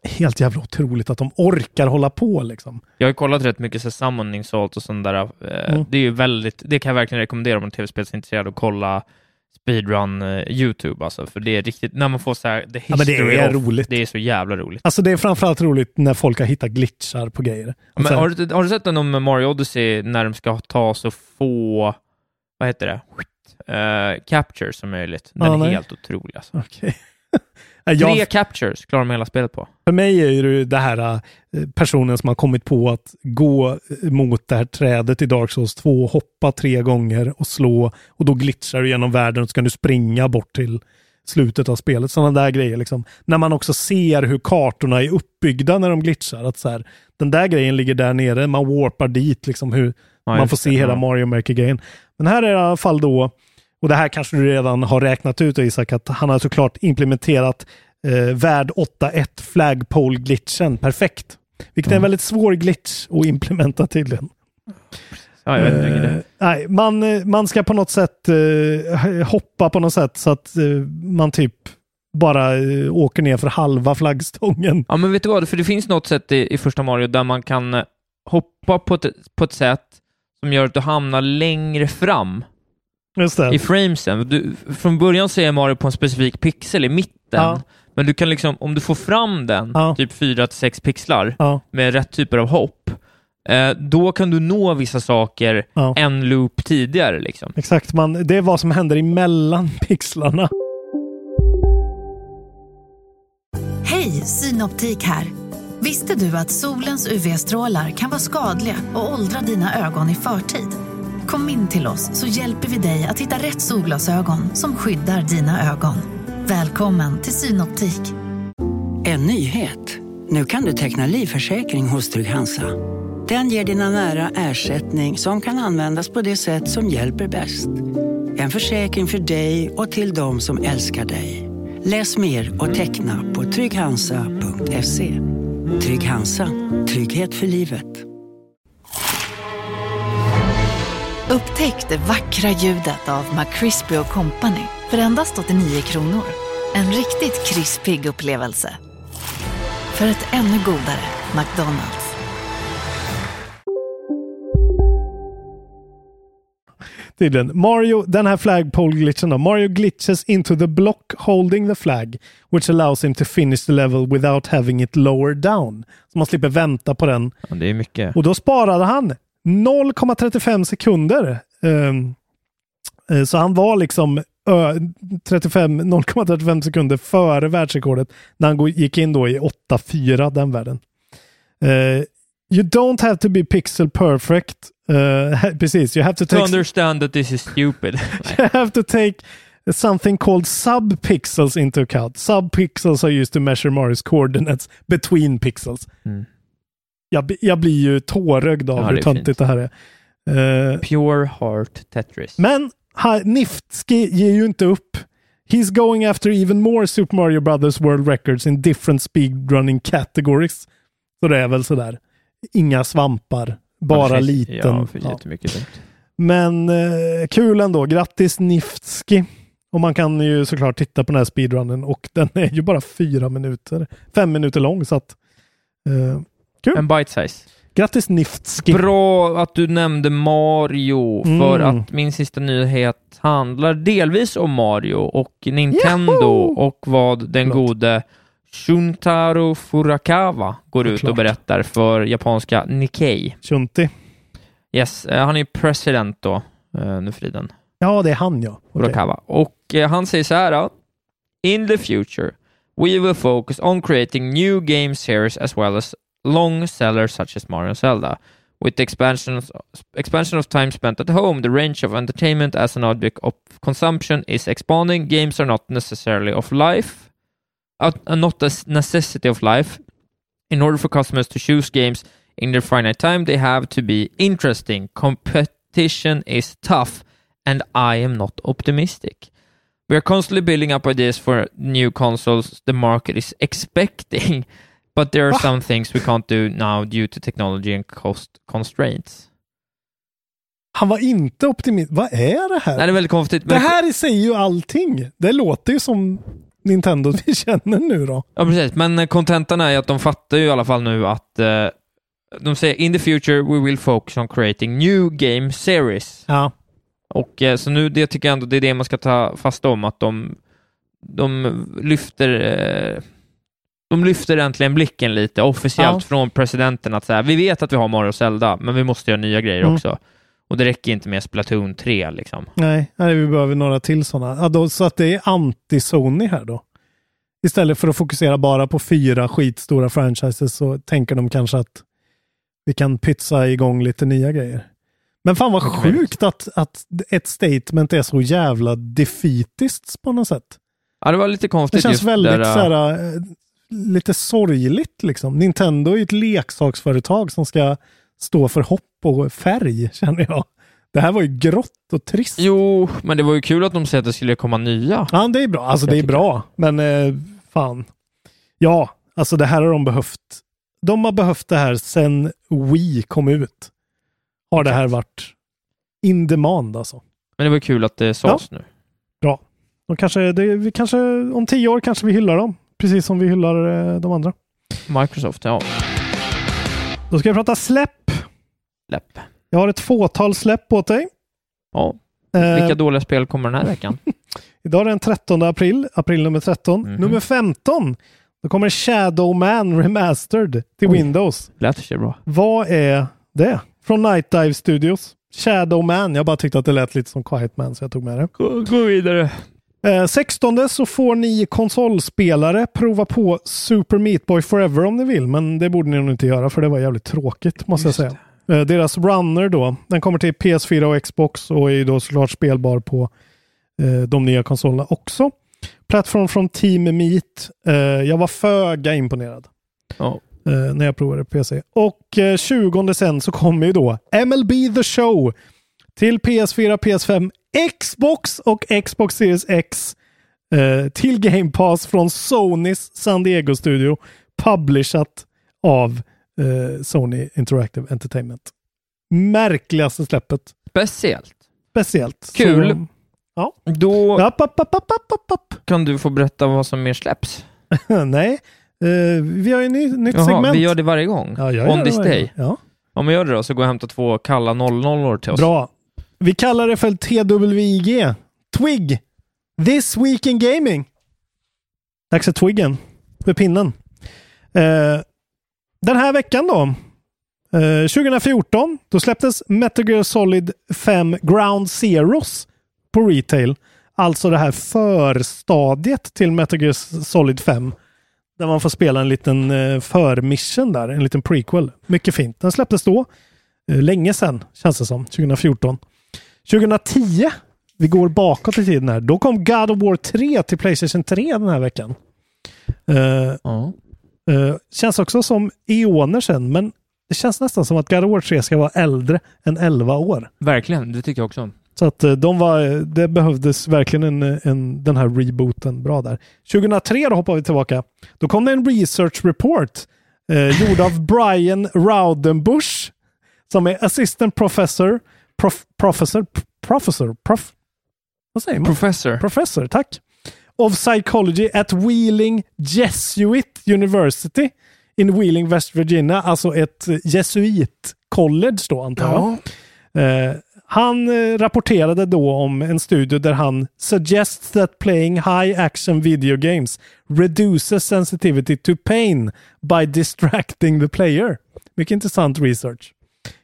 Helt jävla otroligt att de orkar hålla på liksom. Jag har kollat rätt mycket så summoning salt och sånt där. Eh, Mm. Det är ju väldigt, det kan jag verkligen rekommendera om man är tv-spelsintresserad att kolla speedrun eh, YouTube alltså, för det är riktigt, när man får så här, the Ja, men det är of, roligt. det är så jävla roligt. Alltså det är framförallt roligt när folk har hittat glitchar på grejer. Men Så här- har, du, har du sett den om Mario Odyssey när de ska ta så få, vad heter det, uh, captures som möjligt? Den Ja, är nej. helt otrolig alltså. Okej. Jag, Tre captures klarar de hela spelet på. För mig är ju det det här eh, personen som har kommit på att gå mot det här trädet i Dark Souls 2, hoppa tre gånger och slå och då glitchar du genom världen och så kan du springa bort till slutet av spelet. Sådana där grejer liksom. När man också ser hur kartorna är uppbyggda när de glitchar. Att så här, den där grejen ligger där nere, man warpar dit liksom hur Ja, man får det, se hela ja. Mario Maker-grejen. Men här är det i alla fall då, och det här kanske du redan har räknat ut Isak, att han har såklart implementerat eh, värld 8.1 flagpole-glitchen perfekt. Vilket är en väldigt svår glitch att implementa tydligen. Ja, jag vet inte Eh, nej, man, eh, man ska på något sätt eh, hoppa på något sätt så att eh, man typ bara eh, åker ner för halva flaggstången. Ja, men vet du vad? För det finns något sätt i, i första Mario där man kan eh, hoppa på ett, på ett sätt som gör att du hamnar längre fram. I framesen. Du, från början så är Mario på en specifik pixel i mitten, Ja. men du kan liksom, om du får fram den, Ja. typ 4-6 pixlar, Ja. med rätt typer av hopp, eh, då kan du nå vissa saker Ja. en loop tidigare. Liksom. Exakt, man, det är vad som händer emellan pixlarna. Hej, Synoptik här. Visste du att solens UV-strålar kan vara skadliga och åldra dina ögon i förtid? Kom in till oss så hjälper vi dig att hitta rätt solglasögon som skyddar dina ögon. Välkommen till Synoptik. En nyhet. Nu kan du teckna livförsäkring hos Trygg-Hansa. Den ger dina nära ersättning som kan användas på det sätt som hjälper bäst. En försäkring för dig och till de som älskar dig. Läs mer och teckna på trygghansa.se. Trygg Hansa. Trygghet för livet. Upptäck det vackra ljudet av McCrispy Company för endast 89 kronor. En riktigt krispig upplevelse. För ett ännu godare McDonalds. Tydligen. Mario, den här flagpole-glitchen då. Mario glitches into the block holding the flag, which allows him to finish the level without having it lower down. Så man slipper vänta på den. Ja, det är mycket. Och då sparade han 0,35 sekunder. Ehm, eh, så han var liksom ö, 35 0,35 sekunder före världsrekordet när han gick in då i 8-4 den världen. Eh, you don't have to be pixel perfect. Eh, precis, you have to To take understand that this is stupid. you have to take something called subpixels into account. Subpixels are used to measure Marios coordinates between pixels. Mm. Jag, jag blir ju tårögd av Ja, hur töntigt fint. det här är. Eh, Pure Heart Tetris. men ha, Niftski ger ju inte upp. He's going after even more Super Mario Brothers World Records in different speedrunning categories. Så det är väl sådär. Inga svampar, bara Ja, liten. Ja, för Ja. jättemycket. Men eh, kul ändå. Grattis Niftski. Och man kan ju såklart titta på den här speedrunnen och den är ju bara fyra minuter. Fem minuter lång så att... Eh, kul. En bite size. Grattis Niftski. Bra att du nämnde Mario, för Mm. att min sista nyhet handlar delvis om Mario och Nintendo Yahoo! och vad den Förlåt. gode Shuntaro Furukawa går ut Såklart. och berättar för japanska Nikkei. Shunti. Yes, eh, han är president då, eh, nu för tiden. Ja, det är han ja. Okej. Furukawa. Och eh, han säger så här. In the future, we will focus on creating new game series as well as long sellers such as Mario and Zelda. With the expansion of, expansion of time spent at home, the range of entertainment as an object of consumption is expanding. Games are not necessarily of life, uh, uh, not a necessity of life. In order for customers to choose games in their finite time, they have to be interesting. Competition is tough, and I am not optimistic. We are constantly building up ideas for new consoles the market is expecting, but there are Va? some things we can't do now due to technology and cost constraints. Han var inte optimist. Vad är det här? Nej, det är väldigt konstigt. det här säger ju allting. Det låter ju som Nintendo vi känner nu då. Ja, precis. Men eh, kontentan är ju att de fattar ju i alla fall nu att eh, de säger in the future we will focus on creating new game series. Ja. Och eh, så nu, det tycker jag ändå det är det man ska ta fast om, att de, de lyfter eh, de lyfter äntligen blicken lite officiellt Ja. från presidenten att säga vi vet att vi har Mario och Zelda, men vi måste göra nya grejer Mm. också. Och det räcker inte med Splatoon 3 liksom. Nej, nej, vi behöver några till sådana. Ja, då, så att det är anti-Sony här då. Istället för att fokusera bara på fyra skitstora franchises så tänker de kanske att vi kan pytsa igång lite nya grejer. Men fan vad sjukt att, att ett statement är så jävla defeatiskt på något sätt. Ja, det var lite Det konstigt känns just väldigt där, så här, eh, lite sorgligt liksom. Nintendo är ju ett leksaksföretag som ska stå för hopp och färg, känner jag. Det här var ju grått och trist. Jo, men det var ju kul att de säger att det skulle komma nya. Ja, det är bra. Alltså det är bra. Men eh, fan. Ja, alltså det här har de behövt. De har behövt det här sedan Wii kom ut. Har det här varit in demand alltså. Men det var kul att det sades nu. Bra. De kanske, det, vi kanske, om tio år kanske vi hyllar dem. Precis som vi hyllar eh, de andra. Microsoft, ja. Då ska vi prata släpp. Läpp. Jag har ett fåtal släpp åt dig. Ja. Eh, Vilka dåliga spel kommer den här veckan? Idag är den 13 april, april nummer 13. Mhm. Nummer 15. Då kommer Shadow Man Remastered till Oj. Windows. Lät sig bra. Vad är det. Från Night Dive Studios. Shadow Man. Jag bara tyckte att det lät lite som Quiet Man så jag tog med det. Gå, gå vidare. Eh, 16 så får ni konsolspelare prova på Super Meat Boy Forever om ni vill, men det borde ni nog inte göra för det var jävligt tråkigt måste jag säga. Eh, deras Runner då, den kommer till PS4 och Xbox och är då såklart spelbar på eh, de nya konsolerna också. Plattform från Team Meat. Eh, jag var föga imponerad eh, när jag provade PC. Och eh, 20 sen så kommer ju då MLB The Show till PS4, PS5, Xbox och Xbox Series X eh, till Game Pass från Sonys San Diego-studio. Publishat av eh, Sony Interactive Entertainment. Märkligaste släppet. Speciellt. Speciellt. Kul. Så, ja. Då app, app, app. kan du få berätta vad som mer släpps. Nej, eh, vi har ju ny, nytt Jaha, segment. vi gör det varje gång. Ja, jag On gör this det varje day. Ja. Om vi gör det då, så går jag och hämtar två kalla 00 till oss. Bra. Vi kallar det för TWIG. Twig. This Week in Gaming. Dags för Twiggen. För pinnen. Eh, den här veckan då. Eh, 2014. Då släpptes Metal Gear Solid 5 Ground Zeros på retail. Alltså det här förstadiet till Metal Gear Solid 5. Där man får spela en liten eh, förmission där. En liten prequel. Mycket fint. Den släpptes då. Eh, länge sedan, känns det som. 2014. 2010, vi går bakåt i tiden här, då kom God of War 3 till Playstation 3 den här veckan. Eh, Ja. eh, känns också som eoner sedan, men det känns nästan som att God of War 3 ska vara äldre än 11 år. Verkligen, det tycker jag också. Så att eh, de var, det behövdes verkligen en, en, den här rebooten bra där. 2003 då hoppar vi tillbaka. Då kom det en research report eh, gjord av Brian Raudenbusch som är assistant professor, prof, professor, professor, prof, vad säger man? Professor. Professor, tack. Of Psychology at Wheeling Jesuit University in Wheeling, West Virginia. Alltså ett jesuit-college då antar jag. Eh, han eh, rapporterade då om en studie där han suggests that playing high action video games reduces sensitivity to pain by distracting the player. Mycket intressant research.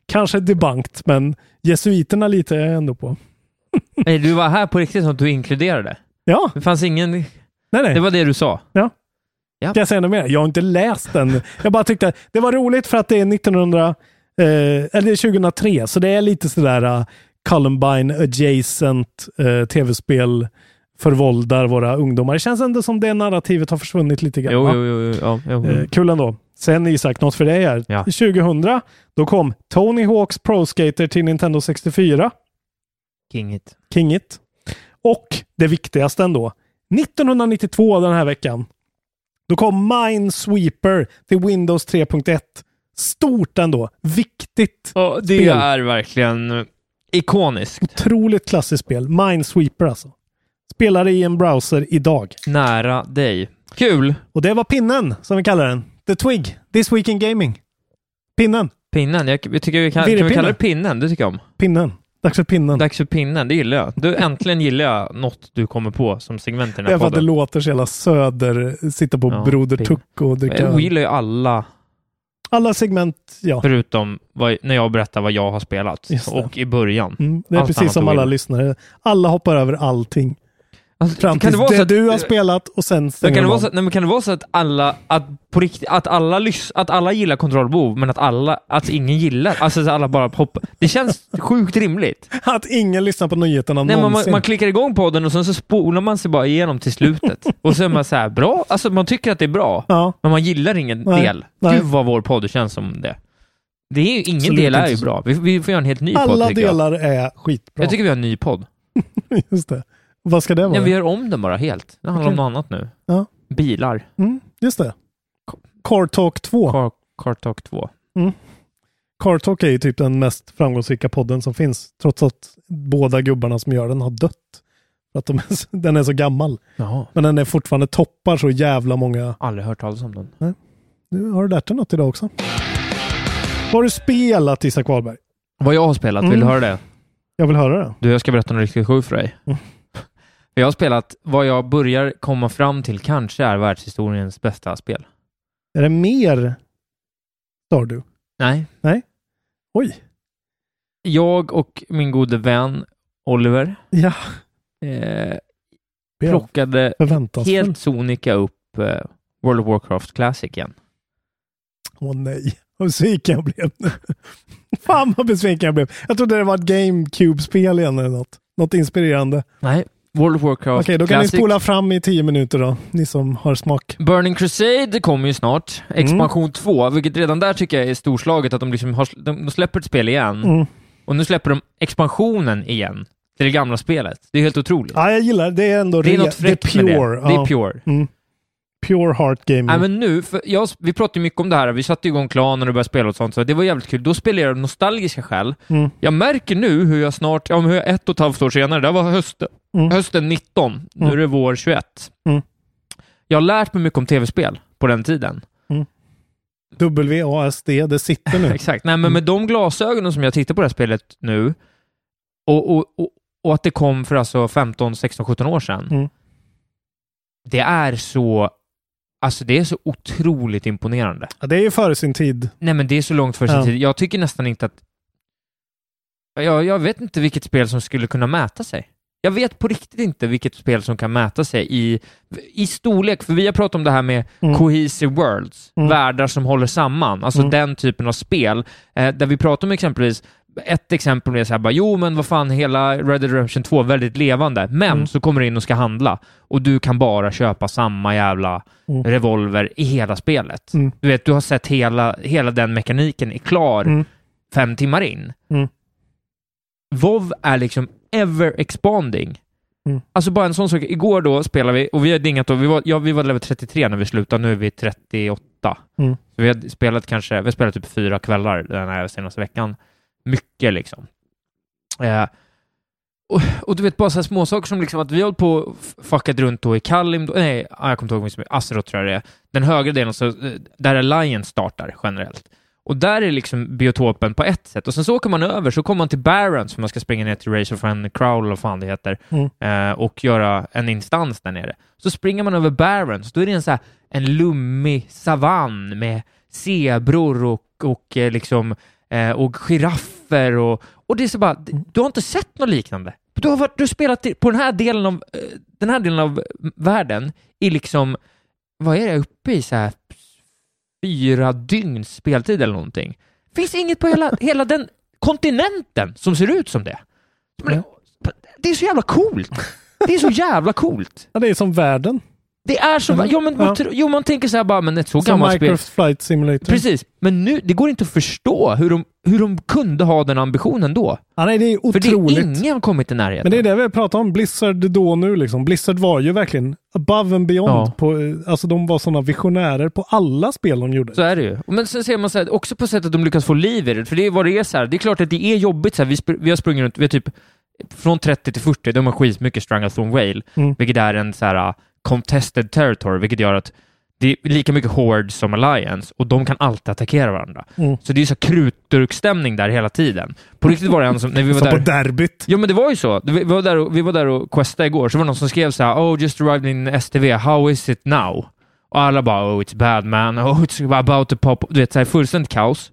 Kanske debunked, men jesuiterna litar jag ändå på. Nej, du var här på riktigt som att du inkluderade. Ja, Det fanns ingen... nej, nej. Det var det du sa. Ja. Ja. Ska jag säga något mer? Jag har inte läst den. Jag bara tyckte det var roligt för att det är 1900, eh, eller det är 2003, så det är lite sådär uh, Columbine adjacent eh, tv-spel förvåldar våra ungdomar. Det känns ändå som det narrativet har försvunnit lite grann. Jo, jo. jo, ja, jo. Eh, kul ändå. Sen Isak, något för dig här. Ja. 2000, då kom Tony Hawks Pro Skater till Nintendo 64. King it. King It. Och det viktigaste ändå. 1992 den här veckan. Då kom Minesweeper till Windows 3.1. Stort ändå. Viktigt. Och det Spel. är verkligen ikoniskt. Otroligt klassiskt spel. Minesweeper alltså. Spelar i en browser idag. Nära dig. Kul! Och det var pinnen, som vi kallar den. The Twig. This Week in Gaming. Pinnen. Pinnen. Jag, jag tycker vi kan, kan vi kalla det pinnen? Det tycker jag om. Pinnen. Dags för pinnen. Dags för pinnen. Det gillar jag. Du, äntligen gillar jag något du kommer på som segment i den det här är för att det podden. låter så jävla söder. Sitta på Ja, Broder. Tuck och dricka Jag öl. gillar ju alla, Alla segment, ja. förutom vad, när jag berättar vad jag har spelat. Just det. Och i början. Mm, det är Allt precis annat som alla lyssnare. Alla hoppar över allting. Alltså, Fram kan det vara det, så att, du har spelat och sen stänger kan, det de vara så, nej, men kan det vara så att alla, att på riktigt, att alla, lys, att alla gillar kontrollbehov, men att alla, att ingen gillar, alltså att alla bara hoppar. Det känns sjukt rimligt. Att ingen lyssnar på nyheterna Nej, men man, någonsin. man klickar igång podden och sen så spolar man sig bara igenom till slutet. Och så är man så här, bra, alltså man tycker att det är bra, ja, men man gillar ingen Nej, del. nej. Gud vad vår podd känns som det. Det är ju, ingen Absolut del är ju bra. Vi, vi får göra en helt ny podd alla tycker jag. delar är skitbra. Jag tycker vi har en ny podd. Just det. Vad ska det vara? Ja, vi gör om den bara helt. Det handlar Okej. om något annat nu. Ja. Bilar. mm, just det. Car Talk 2. Car, Car Talk 2. Car Talk är ju typ den mest framgångsrika podden som finns. Trots att båda gubbarna som gör den har dött. För att de är, så- den är så gammal. Jaha. Men den är fortfarande toppar så jävla många. Aldrig hört talas om den. Nu har du lärt dig något idag också. Vad har du spelat Isak Wahlberg? Vad jag har spelat, vill Mm. du höra det? Jag vill höra det. Du, jag ska berätta något riktigt sjukt för dig. Mm. Jag har spelat vad jag börjar komma fram till kanske är världshistoriens bästa spel. Är det mer Stardew? Nej. Nej. Oj. Jag och min gode vän Oliver Ja. eh, plockade helt sonika upp eh, World of Warcraft Classic igen. Åh nej, vad besviken jag blev nu. Fan vad besviken jag blev. Jag trodde det var ett GameCube-spel igen eller något. Något inspirerande. Nej, World of Warcraft Okej, då kan Classic. ni spola fram i tio minuter då, ni som har smak. Burning Crusade kommer ju snart, Mm. expansion 2, vilket redan där tycker jag är storslaget att de liksom har, de, de släpper ett spel igen Mm. och nu släpper de expansionen igen till det gamla spelet. Det är helt otroligt. Ja, jag gillar det. Det är ändå det är något fräckt med pure. det. Det är ja. pure. Mm. Pure heart gaming. Nej men nu, för jag, vi pratade mycket om det här, vi satte igång klanen och började spela och sånt, så det var jävligt kul. Då spelade jag av nostalgiska skäl. Mm. Jag märker nu hur jag snart, ja hur jag ett och ett halvt år senare, det var hösten, Mm. hösten 19, nu Mm. är det vår 21. Mm. Jag har lärt mig mycket om tv-spel på den tiden. WASD, det sitter nu. Exakt. Nej, men med de glasögonen som jag tittar på det här spelet nu och, och, och, och att det kom för alltså 15, 16, 17 år sedan. Mm. Det är så, alltså det är så otroligt imponerande. Ja, det är ju före sin tid. Nej, men det är så långt för sin Ja. tid. Jag tycker nästan inte att... Jag, jag vet inte vilket spel som skulle kunna mäta sig. Jag vet på riktigt inte vilket spel som kan mäta sig i, i storlek, för vi har pratat om det här med Mm. cohesive worlds, Mm. världar som håller samman, alltså Mm. den typen av spel, eh, där vi pratar om exempelvis ett exempel är så här bara, jo men vad fan, hela Red Dead Redemption 2 är väldigt levande, men Mm. så kommer du in och ska handla och du kan bara köpa samma jävla Mm. revolver i hela spelet. Mm. Du vet, du har sett hela, hela den mekaniken är klar Mm. fem timmar in. Mm. WoW är liksom ever expanding. Mm. Alltså bara en sån sak. Igår då spelade vi, och vi har dingat då, vi var, ja, vi var level 33 när vi slutade, nu är vi 38. Mm. Så vi har spelat kanske, vi har spelat typ fyra kvällar den här senaste veckan. Mycket liksom. Eh, och, och du vet, bara så här småsaker som liksom att vi har på och fuckat runt då i Kallim, då, nej, ja, jag kommer inte ihåg Azeroth tror jag det är. Den högra delen, så, eh, där Alliance startar generellt. Och där är liksom biotopen på ett sätt. Och sen så åker man över, så kommer man till Barrens, för man ska springa ner till Race of and Crowl, vad fan det heter, Mm. eh, och göra en instans där nere. Så springer man över Barrens, då är det en så här, en lummig savann med zebror och, och eh, liksom eh, och giraffer och, och det är så bara, du har inte sett något liknande. Du har, varit, du har spelat på den här delen av, eh, den här delen av världen i liksom, vad är det, uppe i så här fyra dygns speltid eller någonting. Finns inget på hela, hela den kontinenten som ser ut som det. Men, Det är så jävla coolt. Det är så jävla coolt. Ja, det är som världen. Det är så, Mm. ja, men, man Ja. jo, man tänker så här bara, men ett så gammalt spel. Minecraft Flight Simulator. Precis, men nu, det går inte att förstå hur de, hur de kunde ha den ambitionen då. Ja, nej, det är För det otroligt. är ingen kommit i närheten. Men det är det vi pratar om. Blizzard då och nu liksom. Blizzard var ju verkligen above and beyond. Ja. På, eh, alltså de var sådana visionärer på alla spel de gjorde. Så är det ju. Men sen ser man så här, också på sättet de lyckas få liv i det, för det är vad det är så här. Det är klart att det är jobbigt så här. Vi, vi har sprungit runt, vi har typ från 30 till 40, de har skitmycket Stranglethorn Whale, Mm. vilket är en så här contested territory, vilket gör att det är lika mycket Horde som Alliance och de kan alltid attackera varandra. Mm. Så det är så krutdurkstämning där hela tiden. På riktigt var det en som, när vi var Som där... på derbyt. Jo men det var ju så. Vi var där och, vi var där och questade igår, så var det någon som skrev så här “Oh, just arrived in STV, how is it now?” Och alla bara “Oh, it's bad man, oh, it's about to pop”. Du vet, så här, fullständigt kaos.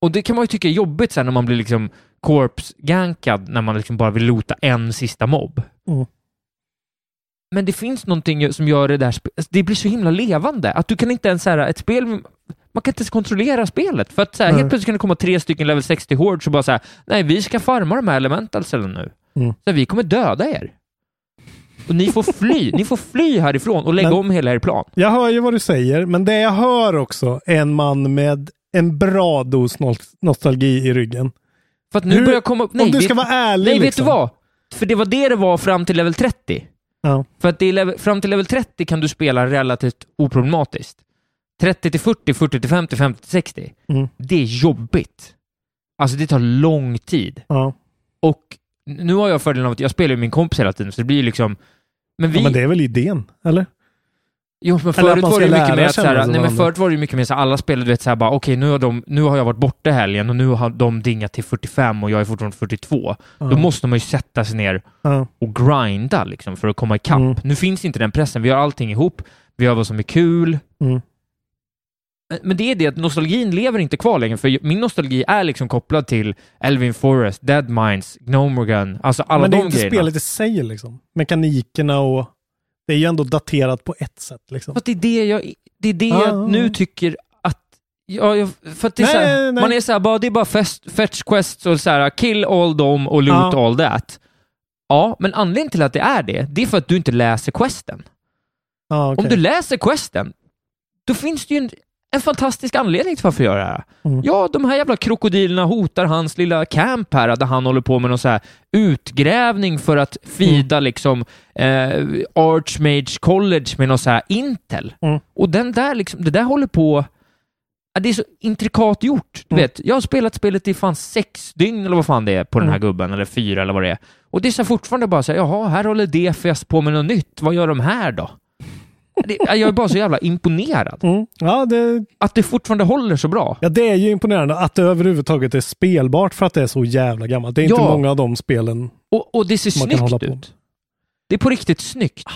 Och det kan man ju tycka är jobbigt sen när man blir liksom corpse-gankad, när man liksom bara vill lota en sista mobb. Mm. Men det finns någonting som gör det där, alltså, det blir så himla levande, att du kan inte ens, så här, ett spel, man kan inte ens kontrollera spelet, för att så här, Nej. helt plötsligt kan det komma tre stycken level 60 hordes och bara säga nej, vi ska farma de här elementalsen nu. Mm. Så vi kommer döda er. Och ni får fly, ni får fly härifrån och lägga Men- om hela er plan. Jag hör ju vad du säger, men det jag hör också är en man med en bra dos nos- nostalgi i ryggen. För att nu Hur- börjar komma nej, om du vet- ska vara ärlig. nej, vet liksom. du vad? För det var det det var fram till level 30. Ja. För att det är level, fram till level 30 kan du spela relativt oproblematiskt. 30 till 40, 40 till 50, 50 till 60. Mm. Det är jobbigt. Alltså det tar lång tid. Ja. Och nu har jag fördelen av att jag spelar med min kompis hela tiden, så det blir liksom... Men vi... ja, men det är väl idén, eller? Jo, men förut var det mycket lära mer att såhär, nej men förut var det ju mycket mer såhär, alla spelare du vet såhär bara, okej nu har de, nu har jag varit borta helgen och nu har de dingat till 45 och jag är fortfarande 42. Ja. Då måste man ju sätta sig ner Ja. och grinda liksom för att komma ikapp. Mm. Nu finns inte den pressen, vi har allting ihop, vi har vad som är kul. Mm. Men det är det att nostalgin lever inte kvar längre, för min nostalgi är liksom kopplad till Elvin Forest, Dead Minds, Gnomergun, alltså alla Men det de är inte grejerna. spelet i sig liksom. Mekanikerna och... Det är ju ändå daterat på ett sätt liksom. För det är det jag, det är det Ah. jag nu tycker att... Ja, för att det är Nej, så här, nej. man är såhär, bara, det är bara fest, fetch quests och så här, kill all them och loot Ja. all that. Ja, men anledningen till att det är det, det är för att du inte läser questen. Ja, okej. Om du läser questen, då finns det ju en, en fantastisk anledning till varför jag gör det här. Mm. Ja, de här jävla krokodilerna hotar hans lilla camp här, där han håller på med någon så här utgrävning för att fida liksom eh, Archmage College med någon så här Intel. Mm. Och den där liksom, det där håller på det är så intrikat gjort. Du Mm. vet, jag har spelat spelet i fan sex dygn eller vad fan det är på den här Mm. gubben, eller fyra eller vad det är. Och det är så fortfarande bara så här, jaha, här håller DFS på med något nytt. Vad gör de här då? Det, jag är bara så jävla imponerad. Mm. Ja, det, Att det fortfarande håller så bra. ja, det är ju imponerande att det överhuvudtaget är spelbart för att det är så jävla gammalt. Det är inte Ja. många av de spelen. Och, och det ser Man snyggt ut. Det är på riktigt snyggt.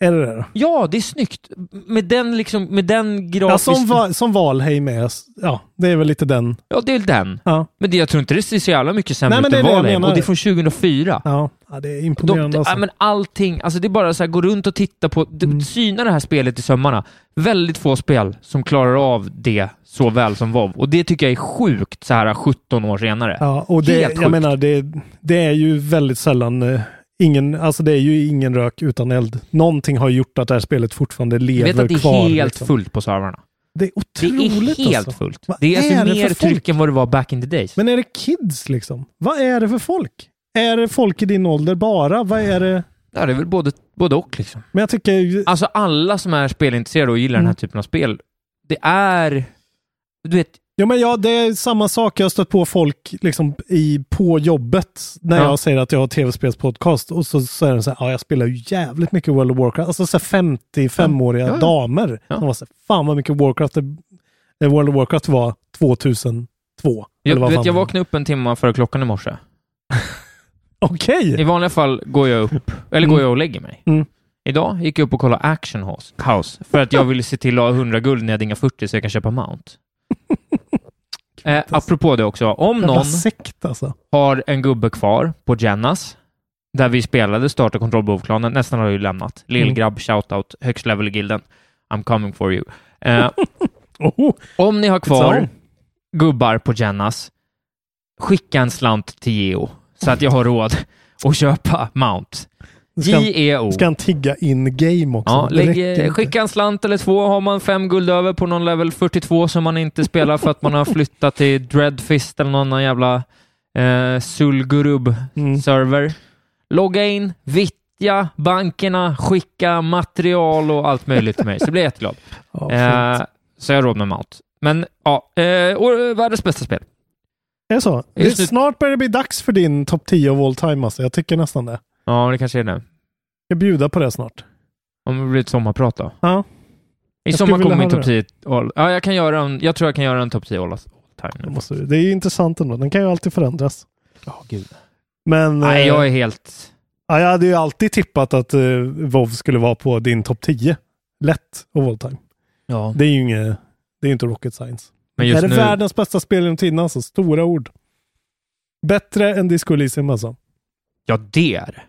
Är det det? Ja, det är snyggt. Med den liksom, med den Ja, grafisk... som, Va- som Valheim är. Ja, det är väl lite den. Ja, det är väl den. Ja, Men det, jag tror inte det ser så jävla mycket sämre Nej, men ut än jag Valheim. Och det är från 2004. ja. ja det är De, imponerande alltså. ja, men allting, alltså det är bara så här, gå runt och titta på, Mm. syna det här spelet i sömmarna. Väldigt få spel som klarar av det så väl som WoW. Och det tycker jag är sjukt så här 17 år senare. Ja, och det, Helt jag sjukt. menar, det, det är ju väldigt sällan eh, ingen, alltså det är ju ingen rök utan eld. Någonting har gjort att det här spelet fortfarande Jag lever vet att det är kvar. helt liksom. fullt på servrarna. Det är Det otroligt är helt alltså. fullt. Vad Det är alltså är det mer tryck än vad det var back in the days. Men är det kids liksom? Vad är det för folk? Är det folk i din ålder bara? Vad är det? Ja, det är väl både, både och liksom. Men jag tycker, Alltså alla som är spelintresserade och gillar den här Mm. typen av spel, det är... Du vet, ja men ja, det är samma sak. Jag har stött på folk liksom i, på jobbet när Ja. jag säger att jag har tv-spelspodcast och så, är de så här, ja jag spelar ju jävligt mycket World of Warcraft. Alltså så här 55-åriga Ja, ja. damer. Ja. De var så här, fan vad mycket Warcraft det, eh, World of Warcraft var 2002. eller jag, vet, jag vaknade upp en timme före klockan i morse. Okej! I vanliga fall går jag upp, eller går Mm. jag och lägger mig. Mm. Idag gick jag upp och kollade Action House, House för att jag ville se till att ha 100 guld när jag dingar 40 så jag kan köpa Mount. Eh, apropå det också, om någon sekt alltså. har en gubbe kvar på Jennas, där vi spelade Start och kontrollbehovklanen, nästan har ju lämnat. Lillgrabb, shoutout, högst level i gilden. I'm coming for you. Eh, Oh, om ni har kvar gubbar på Jennas, skicka en slant till Geo så att jag har råd att köpa Mount. G-E-O. ska han tigga in game också? Ja, lägg, eh, skicka en slant eller två. Har man fem guld över på någon level 42 som man inte spelar för att man har flyttat till Dreadfist eller någon annan jävla eh, Sulgurub-server. Mm. Logga in, vittja bankerna, skicka material och allt möjligt till mig, så blir jag jätteglad. Ja, Eh, så jag råd med Mount. Men ja, eh, och, världens bästa spel. Är det så? Det, Just nu- snart börjar det bli dags för din topp 10 of all time alltså. Jag tycker nästan det. Ja, det kanske är det. Jag ska bjuda på det snart. Om det blir ett sommarprat då. Ja. I Jag sommar kommer min topp 10 all, Ja, jag kan göra en, jag tror jag kan göra en topp 10 all time. måste, det är ju intressant ändå. Den kan ju alltid förändras. Ja, gud. Men Nej, eh, jag är helt... ja, jag hade ju alltid tippat att uh, WoW skulle vara på din topp 10. Lätt of all time. Ja. Det är ju inget, det är inte rocket science. Men är just det nu... världens bästa spel genom tiderna alltså? Stora ord. Bättre än Disco Elysium alltså. Ja, det är det.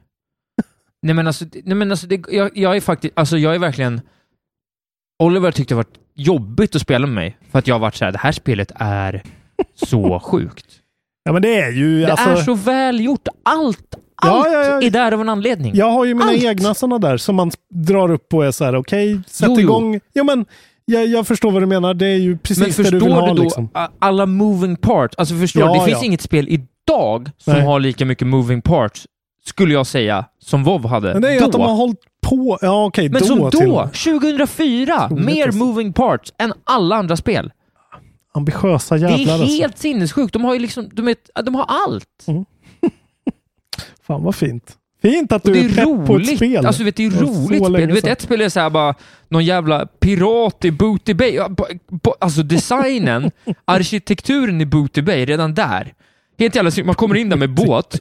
Nej men alltså, nej, men alltså det, jag, jag är faktiskt, alltså jag är verkligen... Oliver tyckte det var jobbigt att spela med mig, för att jag har varit så här, det här spelet är så sjukt. Ja men det är ju Det alltså. är så väl gjort. Allt, Ja, allt ja, ja. är där av en anledning. Jag har ju mina Allt. egna sådana där som man drar upp och är så här, okej, sätt Jo, jo. igång. Ja men, jag, jag förstår vad du menar. Det är ju men precis det förstår du vill ha då liksom. alla moving parts? Alltså förstår Ja, du, det finns ja. inget spel idag som Nej. har lika mycket moving parts, skulle jag säga, som WoW hade Men det är ju då. att de har hållit på. Ja okej, Men då som till då, med. 2004, Otroligt mer alltså. moving parts än alla andra spel. Ambitiösa Det jävlar är alltså. helt sinnessjukt. De har ju liksom, de, vet, de har allt. Fan vad fint. Fint att du det är, är pepp på ett roligt. spel. Alltså vet, det är Det roligt spel. Du vet, ett spel är så här bara någon jävla pirat i Booty Bay. Alltså designen, arkitekturen i Booty Bay, redan där. Helt jävla. Man kommer in där med båt.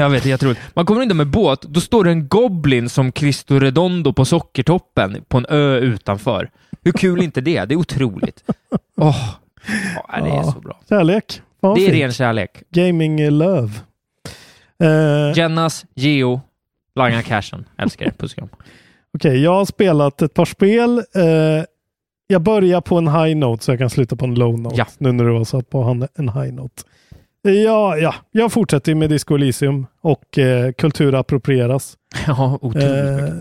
Jag vet, det är jätteroligt. Man kommer in där med båt, då står det en Goblin som Cristo Redondo på sockertoppen på en ö utanför. Hur kul är inte det? Det är otroligt. Åh, ja, det är så bra. Kärlek. Fan, Det är fint. ren kärlek. Gaming eh, love. Eh, Jennas, Geo, langa cashen. Älskar er. Puss och kram. Okej, jag har spelat ett par spel. Eh, jag börjar på en high note så jag kan sluta på en low note. Ja. Nu när du var satt på en high note. Ja, ja, jag fortsätter med Disco Elysium och eh, kultur approprieras. Ja, otroligt.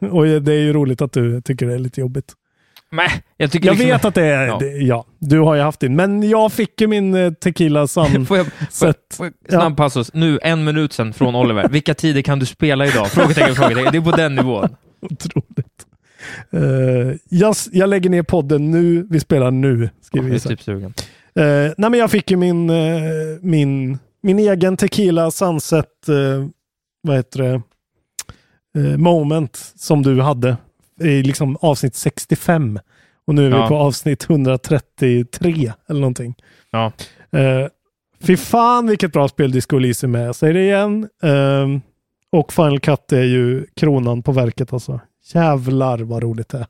Eh, och det är ju roligt att du tycker det är lite jobbigt. Men, jag tycker Jag liksom, vet att det är, Ja. det, ja, du har ju haft din, men jag fick ju min eh, tequila sun Får jag, får jag, får jag, snabb passus. Nu, en minut sedan från Oliver. Vilka tider kan du spela idag? Frågetecken, frågetecken. Det är på den nivån. Otroligt. Eh, jag, jag lägger ner podden nu, vi spelar nu. Skriver Jag är typ sugen. Eh, nej men jag fick ju min, eh, min, min egen tequila sunset, eh, vad heter det, eh, moment som du hade i liksom avsnitt 65. Och nu är vi Ja. på avsnitt 133 eller någonting. Ja. Eh, fy fan vilket bra spel Disco Elysium är. Jag säger det igen. Eh, och Final Cut är ju kronan på verket alltså. Jävlar vad roligt det är.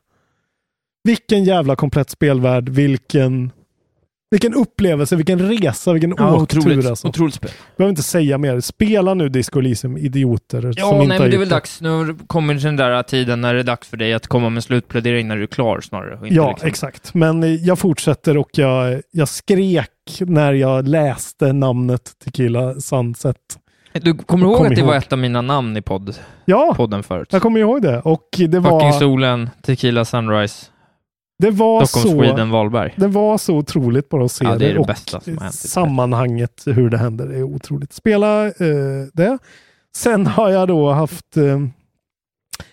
Vilken jävla komplett spelvärld. Vilken, vilken upplevelse, vilken resa, vilken Ja, åktur otroligt, alltså. otroligt spel. Behöver inte säga mer. Spela nu Disco Elysium, idioter. som Ja, inte nej, har men det är väl dags. Nu kommit den där tiden när det är dags för dig att komma med slutplädering när du är klar snarare. inte Ja, liksom- exakt. Men eh, jag fortsätter och jag, jag skrek när jag läste namnet Tequila Sunset. Du kommer ihåg Kom att det ihåg. var ett av mina namn i podd, Ja, podden förut? jag kommer ihåg det. Och det Fucking var, solen, Tequila Sunrise, det var Stockholm, så... Sweden, Wahlberg. Det var så otroligt bara att se Ja, det är det och bästa som hänt sammanhanget hur det händer är otroligt. Spela eh, det. Sen har jag då haft eh,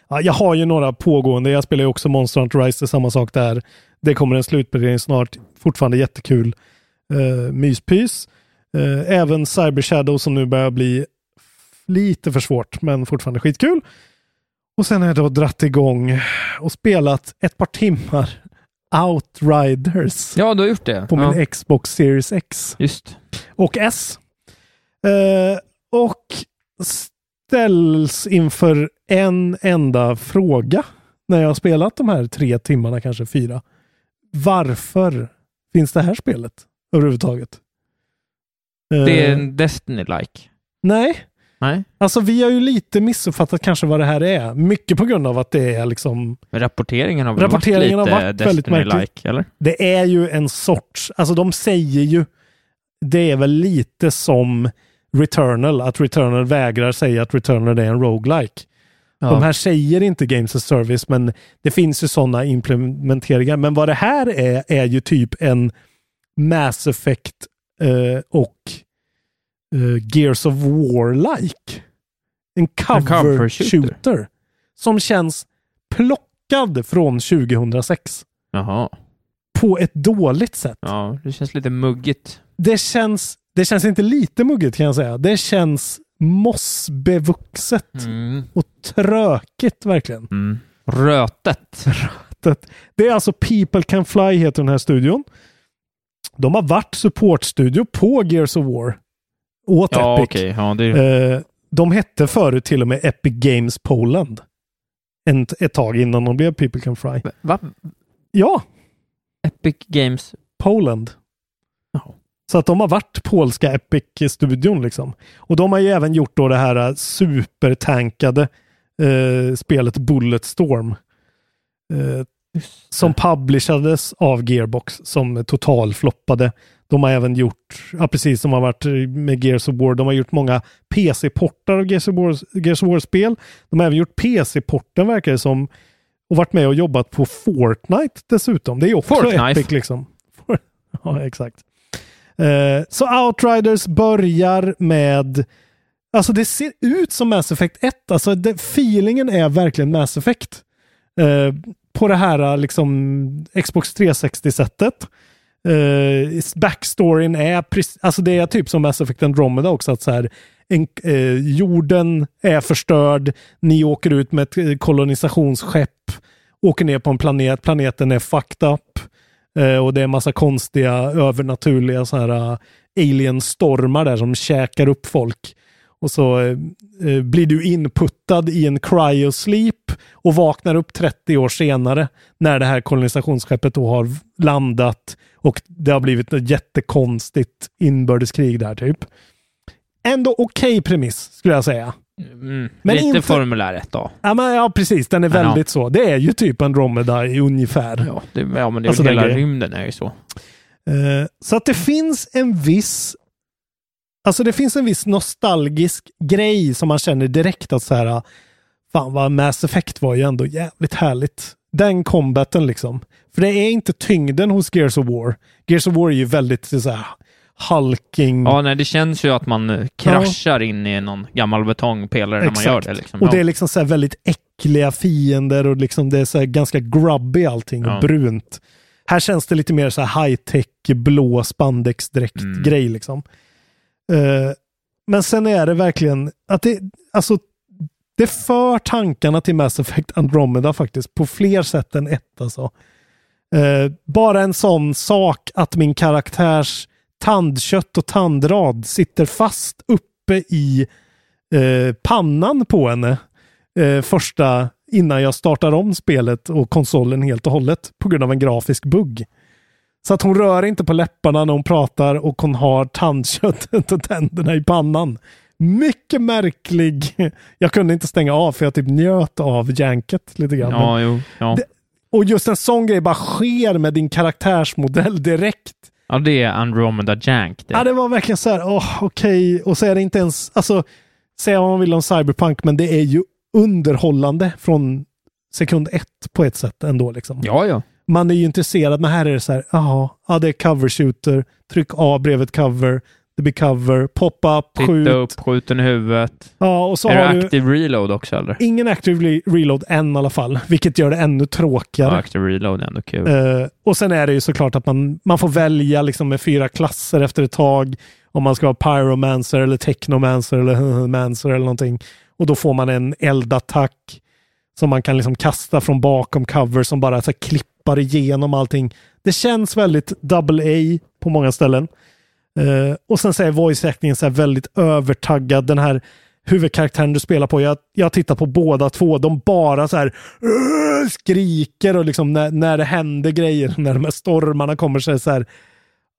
ja, jag har ju några pågående. Jag spelar ju också Monster Hunter Rise, det är samma sak där. Det kommer en slutplädering snart. Fortfarande jättekul. Eh, myspys. Eh, även Cyber Shadow som nu börjar bli lite för svårt, men fortfarande skitkul. Och sen har jag då dratt igång och spelat ett par timmar Outriders Ja, du har gjort det. på ja. min Xbox Series X Just. och S. Eh, och ställs inför en enda fråga när jag har spelat de här tre timmarna, kanske fyra. Varför finns det här spelet överhuvudtaget? Eh, Det är en Destiny-like. Nej, Nej. alltså vi har ju lite missuppfattat kanske vad det här är. Mycket på grund av att det är liksom Men rapporteringen har väl Rapporteringen varit har lite varit väldigt märklig. Destiny-like, eller? Det är ju en sorts, alltså de säger ju, det är väl lite som Returnal, att Returnal vägrar säga att Returnal är en roguelike. Ja. De här säger inte Games as Service, men det finns ju sådana implementeringar. Men vad det här är, är ju typ en Mass Effect eh, och eh, Gears of War-like. En cover, cover. Som känns plockad från 2006 Jaha. på ett dåligt sätt. Ja, det känns lite muggigt. Det känns, det känns inte lite muggigt kan jag säga. Det känns mossbevuxet Mm. och trökigt verkligen. Mm. Rötet. Det- Det är alltså People Can Fly heter den här studion. De har varit supportstudio på Gears of War. Åt Ja, Epic. okej. Ja, det. Eh, de hette förut till och med Epic Games Poland. En, ett tag innan de blev People Can Fly. Va? Ja, Epic Games. Poland. Så att de har varit polska Epic-studion liksom. Och de har ju även gjort då det här eh, supertankade eh, spelet Bulletstorm. Eh, som publishades av Gearbox som totalfloppade. De har även gjort, ja, precis som har varit med Gears of War, de har gjort många PC-portar av Gears of War- Gears of War-spel. De har även gjort PC-porten verkar det som och varit med och jobbat på Fortnite dessutom. Det är ju också Fortnite. Epic liksom. ja, exakt. Eh, så Outriders börjar med Alltså det ser ut som Mass Effect 1. Alltså det, feelingen är verkligen Mass Effect. Eh, på det här liksom Xbox 360-sättet. Uh, backstoryn är precis, alltså det är typ som Mass Effect Andromeda också. Att så här, en, eh, jorden är förstörd. Ni åker ut med ett eh, kolonisationsskepp. Åker ner på en planet. Planeten är fucked up. Eh, och det är massa konstiga övernaturliga så här uh, alien-stormar där som käkar upp folk. Och så eh, eh, blir du inputtad i en cryosleep och vaknar upp 30 år senare när det här kolonisationsskeppet då har landat och det har blivit ett jättekonstigt inbördeskrig där typ. Ändå okej premiss skulle jag säga. Mm. Men Lite inte- Formel 1 då. Ja, men, ja precis. Den är Men ja. väldigt så. Det är ju typ Andromeda i ungefär. Ja, det, ja men det är Alltså, hela rymden är ju så. Eh, så att det finns en viss Alltså det finns en viss nostalgisk grej som man känner direkt att så här Fan vad Mass Effect var ju ändå jävligt härligt. Den combaten liksom. För det är inte tyngden hos Gears of War. Gears of War är ju väldigt så här halking. Ja, nej, det känns ju att man eh, kraschar in i någon gammal betongpelare när man gör det. Liksom. Och Ja. det är liksom så här väldigt äckliga fiender och liksom det är så här ganska grubby allting och Ja. brunt. Här känns det lite mer så här high-tech blå spandexdräkt Mm. grej liksom. Eh, men sen är det verkligen att det, alltså det för tankarna till Mass Effect Andromeda faktiskt på fler sätt än ett alltså. Eh, bara en sån sak att min karaktärs tandkött och tandrad sitter fast uppe i eh, pannan på henne eh, första innan jag startar om spelet och konsolen helt och hållet på grund av en grafisk bugg. Så att hon rör inte på läpparna när hon pratar och hon har tandköttet och tänderna i pannan. Mycket märklig. Jag kunde inte stänga av för jag typ njöt av janket lite grann. Ja, jo. Ja. Det- Och just en sån grej bara sker med din karaktärsmodell direkt. ja, det är Andromeda Jank. Det. Ja, det var verkligen så här, åh, okej. Och så är det inte ens, alltså, säga vad man vill om Cyberpunk, men det är ju underhållande från sekund ett på ett sätt ändå. Liksom. Ja, ja. Man är ju intresserad, men här är det så här, jaha, ja, det är cover shooter, tryck A bredvid cover, det blir cover, pop-up, skjut. Titta upp, skjuten i huvudet. Ja, och så är har det du active reload också eller? ingen active re- reload än i alla fall, vilket gör det ännu tråkigare. Ja, active reload är ändå kul. Eh, och sen är det ju såklart att man, man får välja liksom med fyra klasser efter ett tag. Om man ska vara pyromancer eller technomancer eller mancer eller någonting. Och då får man en eldattack som man kan liksom kasta från bakom cover som bara så här klippar igenom allting. Det känns väldigt double A på många ställen. Eh, och sen så är voice actingen så väldigt övertaggad. Den här huvudkaraktären du spelar på, jag, jag tittar på båda två, de bara så här skriker och liksom när, när det händer grejer, när de här stormarna kommer så är det så här,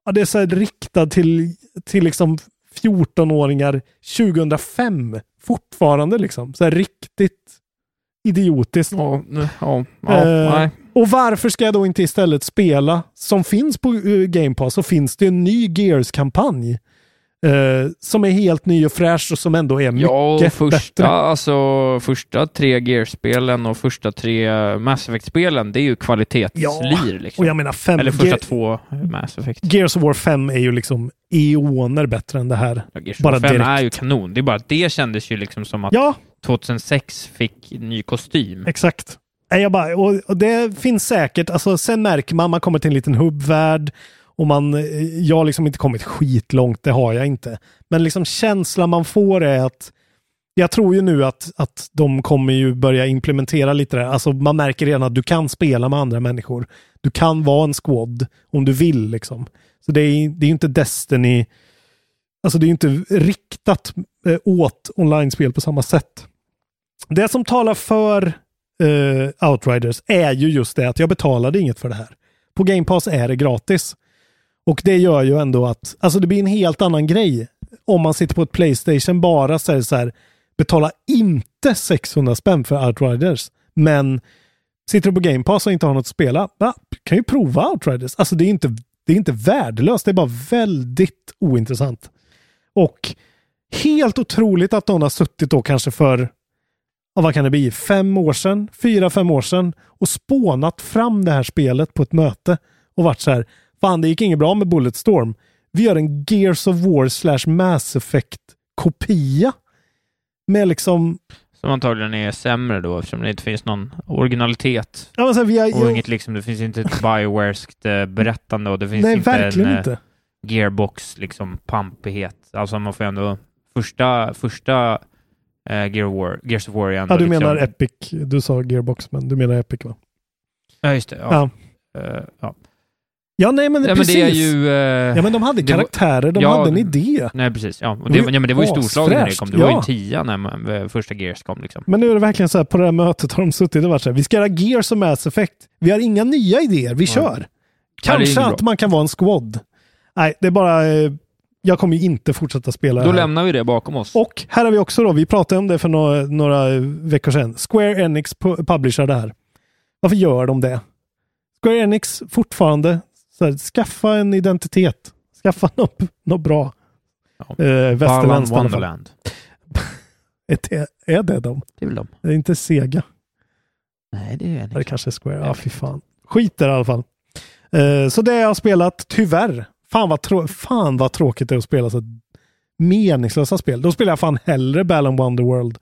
ja, det är så här riktat till, till liksom 14-åringar 2005 fortfarande liksom. Så här riktigt idiotiskt. Ja, ja, ja, Eh, nej. Och varför ska jag då inte istället spela, som finns på uh, Game Pass, så finns det en ny Gears-kampanj. eh, som är helt ny och fräsch och som ändå är mycket Ja, första, bättre. alltså, första tre Gears-spelen och första tre Mass Effect-spelen, det är ju kvalitetslir. liksom. Och jag menar fem... Eller första Ge- två Mass Effect. Gears of War 5 är ju liksom eoner bättre än det här. Ja, Gears Bara of War 5 direkt. är ju kanon. Det är bara det kändes ju liksom som att Ja, 2006 fick ny kostym. exakt. Jag bara, och, och det finns säkert, alltså sen märker man, man kommer till en liten hubbvärld och man, eh, jag har liksom inte kommit skitlångt, det har jag inte. Men liksom känslan man får är att jag tror ju nu att, att de kommer ju börja implementera lite det här. Alltså man märker redan att du kan spela med andra människor. Du kan vara en squad om du vill liksom. Så det är, det är ju inte Destiny, alltså det är ju inte riktat eh, åt online-spel på samma sätt. Det som talar för eh, Outriders är ju just det att jag betalade inget för det här. På Game Pass är det gratis. Och det gör ju ändå att, alltså det blir en helt annan grej. Om man sitter på ett Playstation bara säger så här, betala inte 600 spänn för Outriders. Men sitter du på Game Pass och inte har något att spela, ja, kan ju prova Outriders. Alltså det är inte, det är inte värdelöst, det är bara väldigt ointressant. Och helt otroligt att någon har suttit då kanske för, ja, vad kan det bli, fem år sedan, fyra, fem år sedan och spånat fram det här spelet på ett möte och varit så här, fan det gick inget bra med Bulletstorm. Vi gör en Gears of War slash Mass Effect kopia. Med liksom, Som antagligen är sämre då eftersom det inte finns någon originalitet. ja, men så här, vi har, Och inget liksom, det finns inte ett Biowareskt eh, berättande och det finns nej inte verkligen en eh, inte. gearbox liksom pampighet. Alltså man får ändå första, första Gear War, Gears of War är ändå Ja, du liksom, menar Epic, du sa Gearbox men du menar Epic va? Ja, just det. Ja. Ja. Eh, ja. Ja, nej men, Ja, men precis. det är ju... eh, Ja, men de hade det karaktärer, de Ja, hade en idé. Nej, precis. Ja, och Det det, ja, men det var ju storslaget när det kom. Det var ju en tia när man, eh, första Gears kom. Liksom. Men nu är det verkligen så här, på det här mötet har de suttit och varit så här, vi ska göra Gears och Mass Effect. Vi har inga nya idéer, vi kör. Ja, det Kanske att man kan vara en squad. Nej, det är bara, eh, jag kommer ju inte fortsätta spela Då här. lämnar vi det bakom oss. Och här har vi också då, vi pratade om det för några, några veckor sedan. Square Enix pu- publicerar det här. Varför gör de det? Square Enix fortfarande, så här, skaffa en identitet. Skaffa något, något bra. Ja. Eh, västerländskt. Wonderland. Är det, är det de? Det är väl de. Det är inte Sega. Nej, det är Det kanske är Square. Ja, fy fan. Skit där i alla fall. Eh, så det har jag spelat, tyvärr. Fan vad, trå- fan vad tråkigt det är att spela så meningslösa spel. Då spelar jag fan hellre Balan Wonderworld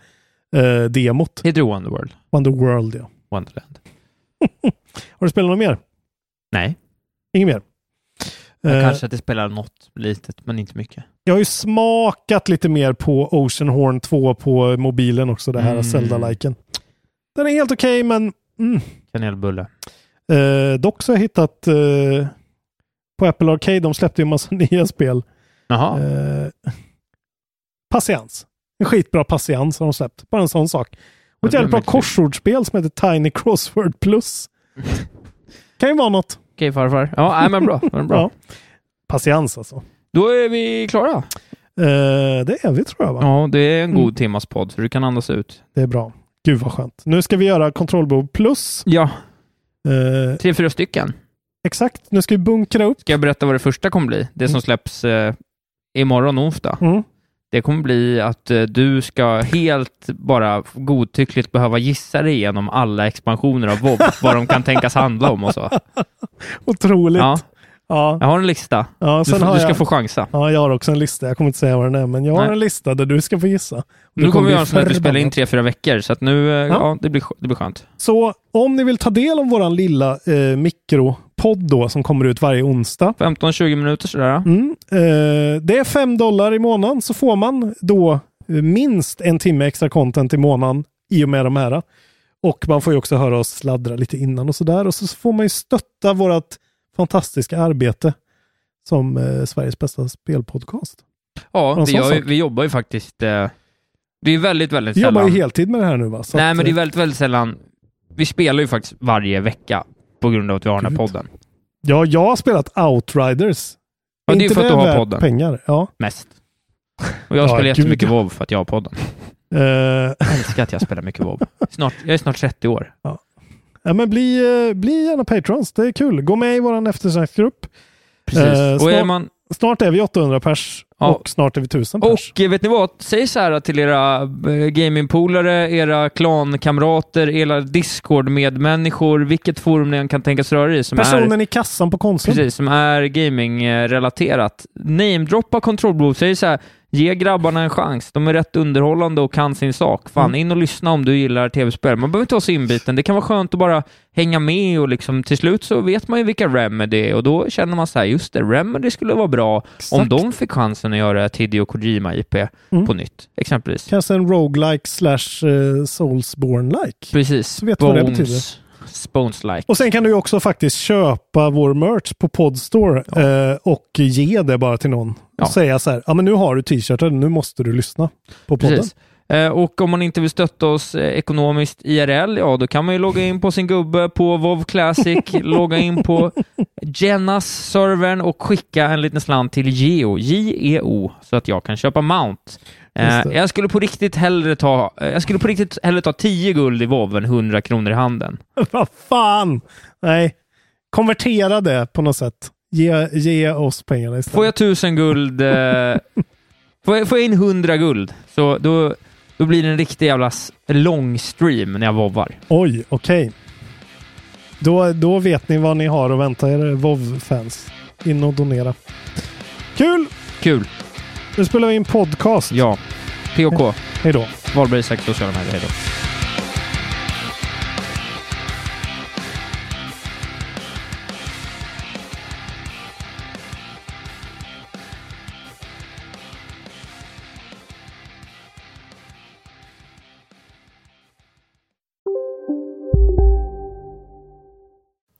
eh, demot. Heter det Wonderworld? Wonderworld, ja. Wonderland. Har du spelat något mer? Nej. Inget mer? Jag Eh, kanske att det spelar något litet, men inte mycket. Jag har ju smakat lite mer på Ocean Horn 2 på mobilen också, det här Mm. Zelda-liken. Den är helt okej, men mm. Kanelbulle. Eh, dock så har jag hittat eh, på Apple Arcade, de släppte ju en massa nya spel. Jaha. Eh, patiens. En skitbra patiens har de släppt. Bara en sån sak. Och ett jävligt bra korsordsspel som heter Tiny Crossword Plus. kan ju vara något. Okej farfar. Ja, nej, men bra. Är bra. Ja. Patiens alltså. Då är vi klara. Eh, det är vi tror jag va? Ja, det är en god Mm. timmas podd, så du kan andas ut. Det är bra. Gud vad skönt. Nu ska vi göra kontrollbehov plus. Ja, Eh, tre, fyra stycken. Exakt. Nu ska vi bunkra upp. Ska jag berätta vad det första kommer bli? Det som släpps eh, imorgon onsdag. Mm. Det kommer bli att eh, du ska helt bara godtyckligt behöva gissa dig igenom alla expansioner av WoW, vad de kan tänkas handla om och så. Otroligt. Ja, Ja. jag har en lista. Ja, Du, har du ska jag, få chansa. ja, jag har också en lista. Jag kommer inte säga vad den är, men jag har Nej. en lista där du ska få gissa. Nu kommer vi göra en sån att vi spelar in tre, fyra veckor, så att nu, eh, ja, det, blir, det blir skönt. Så om ni vill ta del av våran lilla eh, mikropodd då som kommer ut varje onsdag. 15-20 minuter sådär. Mm, eh, det är fem dollar i månaden så får man då eh, minst en timme extra content i månaden i och med de här. Och man får ju också höra oss sladdra lite innan och sådär. Och så får man ju stötta vårt fantastiska arbete som eh, Sveriges bästa spelpodcast. Ja, vi, ju, vi jobbar ju faktiskt... Eh, det är väldigt, väldigt Vi sällan... jobbar ju heltid med det här nu va? Så Nej, att, men det är väldigt, väldigt sällan... Vi spelar ju faktiskt varje vecka på grund av att vi har den här podden. Ja, jag har spelat Outriders. Ja, det är inte för att du har podden. pengar? Ja. Mest. Och jag Ja, spelar gud, jättemycket ja. WoW för att jag har podden. Eh, Jag älskar att jag spelar mycket WoW. Snart, jag är snart 30 år. ja, men bli, eh, bli gärna patrons. Det är kul. Gå med i vår eftersnacksgrupp. Precis. Eh, och är man... Snart är vi 800 pers Ja. och snart är vi 1000 pers. Och eh, vet ni vad? Säg så här till era eh, gamingpolare, era klankamrater, era Discord-medmänniskor, vilket forum ni än kan tänkas röra i som är... Personen i kassan på Konsum. Precis, som är gaming-relaterat. Namedroppa kontrollbehov, säg så här, ge grabbarna en chans. De är rätt underhållande och kan sin sak. Fan, Mm. in och lyssna om du gillar tv-spel. Man behöver inte vara så inbiten. Det kan vara skönt att bara hänga med och liksom till slut så vet man ju vilka Remedy är och då känner man så här, just det, Remedy skulle vara bra Exakt. om de fick chansen att göra ett Hideo Kojima-IP Mm. på nytt, exempelvis. Kanske en roguelike slash uh, Soulsborne-like. Precis. Så vet du vad det betyder. Spones-like. Och sen kan du också faktiskt köpa vår merch på Podstore eh, och ge det bara till någon. Ja. Och säga så här, ja men nu har du t-shirten, nu måste du lyssna på podden. Precis. Eh, Och om man inte vill stötta oss eh, ekonomiskt IRL, ja då kan man ju logga in på sin gubbe på WoW Classic, logga in på Jennas-servern och skicka en liten slant till Geo, J-E-O, så att jag kan köpa Mount. Eh. Jag skulle på riktigt hellre ta, eh, jag skulle på riktigt hellre ta 10 guld i WoW än 100 kronor i handen. Vad fan! Nej, konvertera det på något sätt. Ge, ge oss pengarna istället. Får jag 1000 guld, eh, får, jag, får jag in 100 guld, så då, då blir det en riktig jävla lång stream när jag vovvar. Oj, okej. Då, då vet ni vad ni har att vänta er WoW-fans. In och donera. Kul! Kul. Nu spelar vi in podcast. Ja. POK. Hej då. Valberg Isak, sociala medier. Hej då.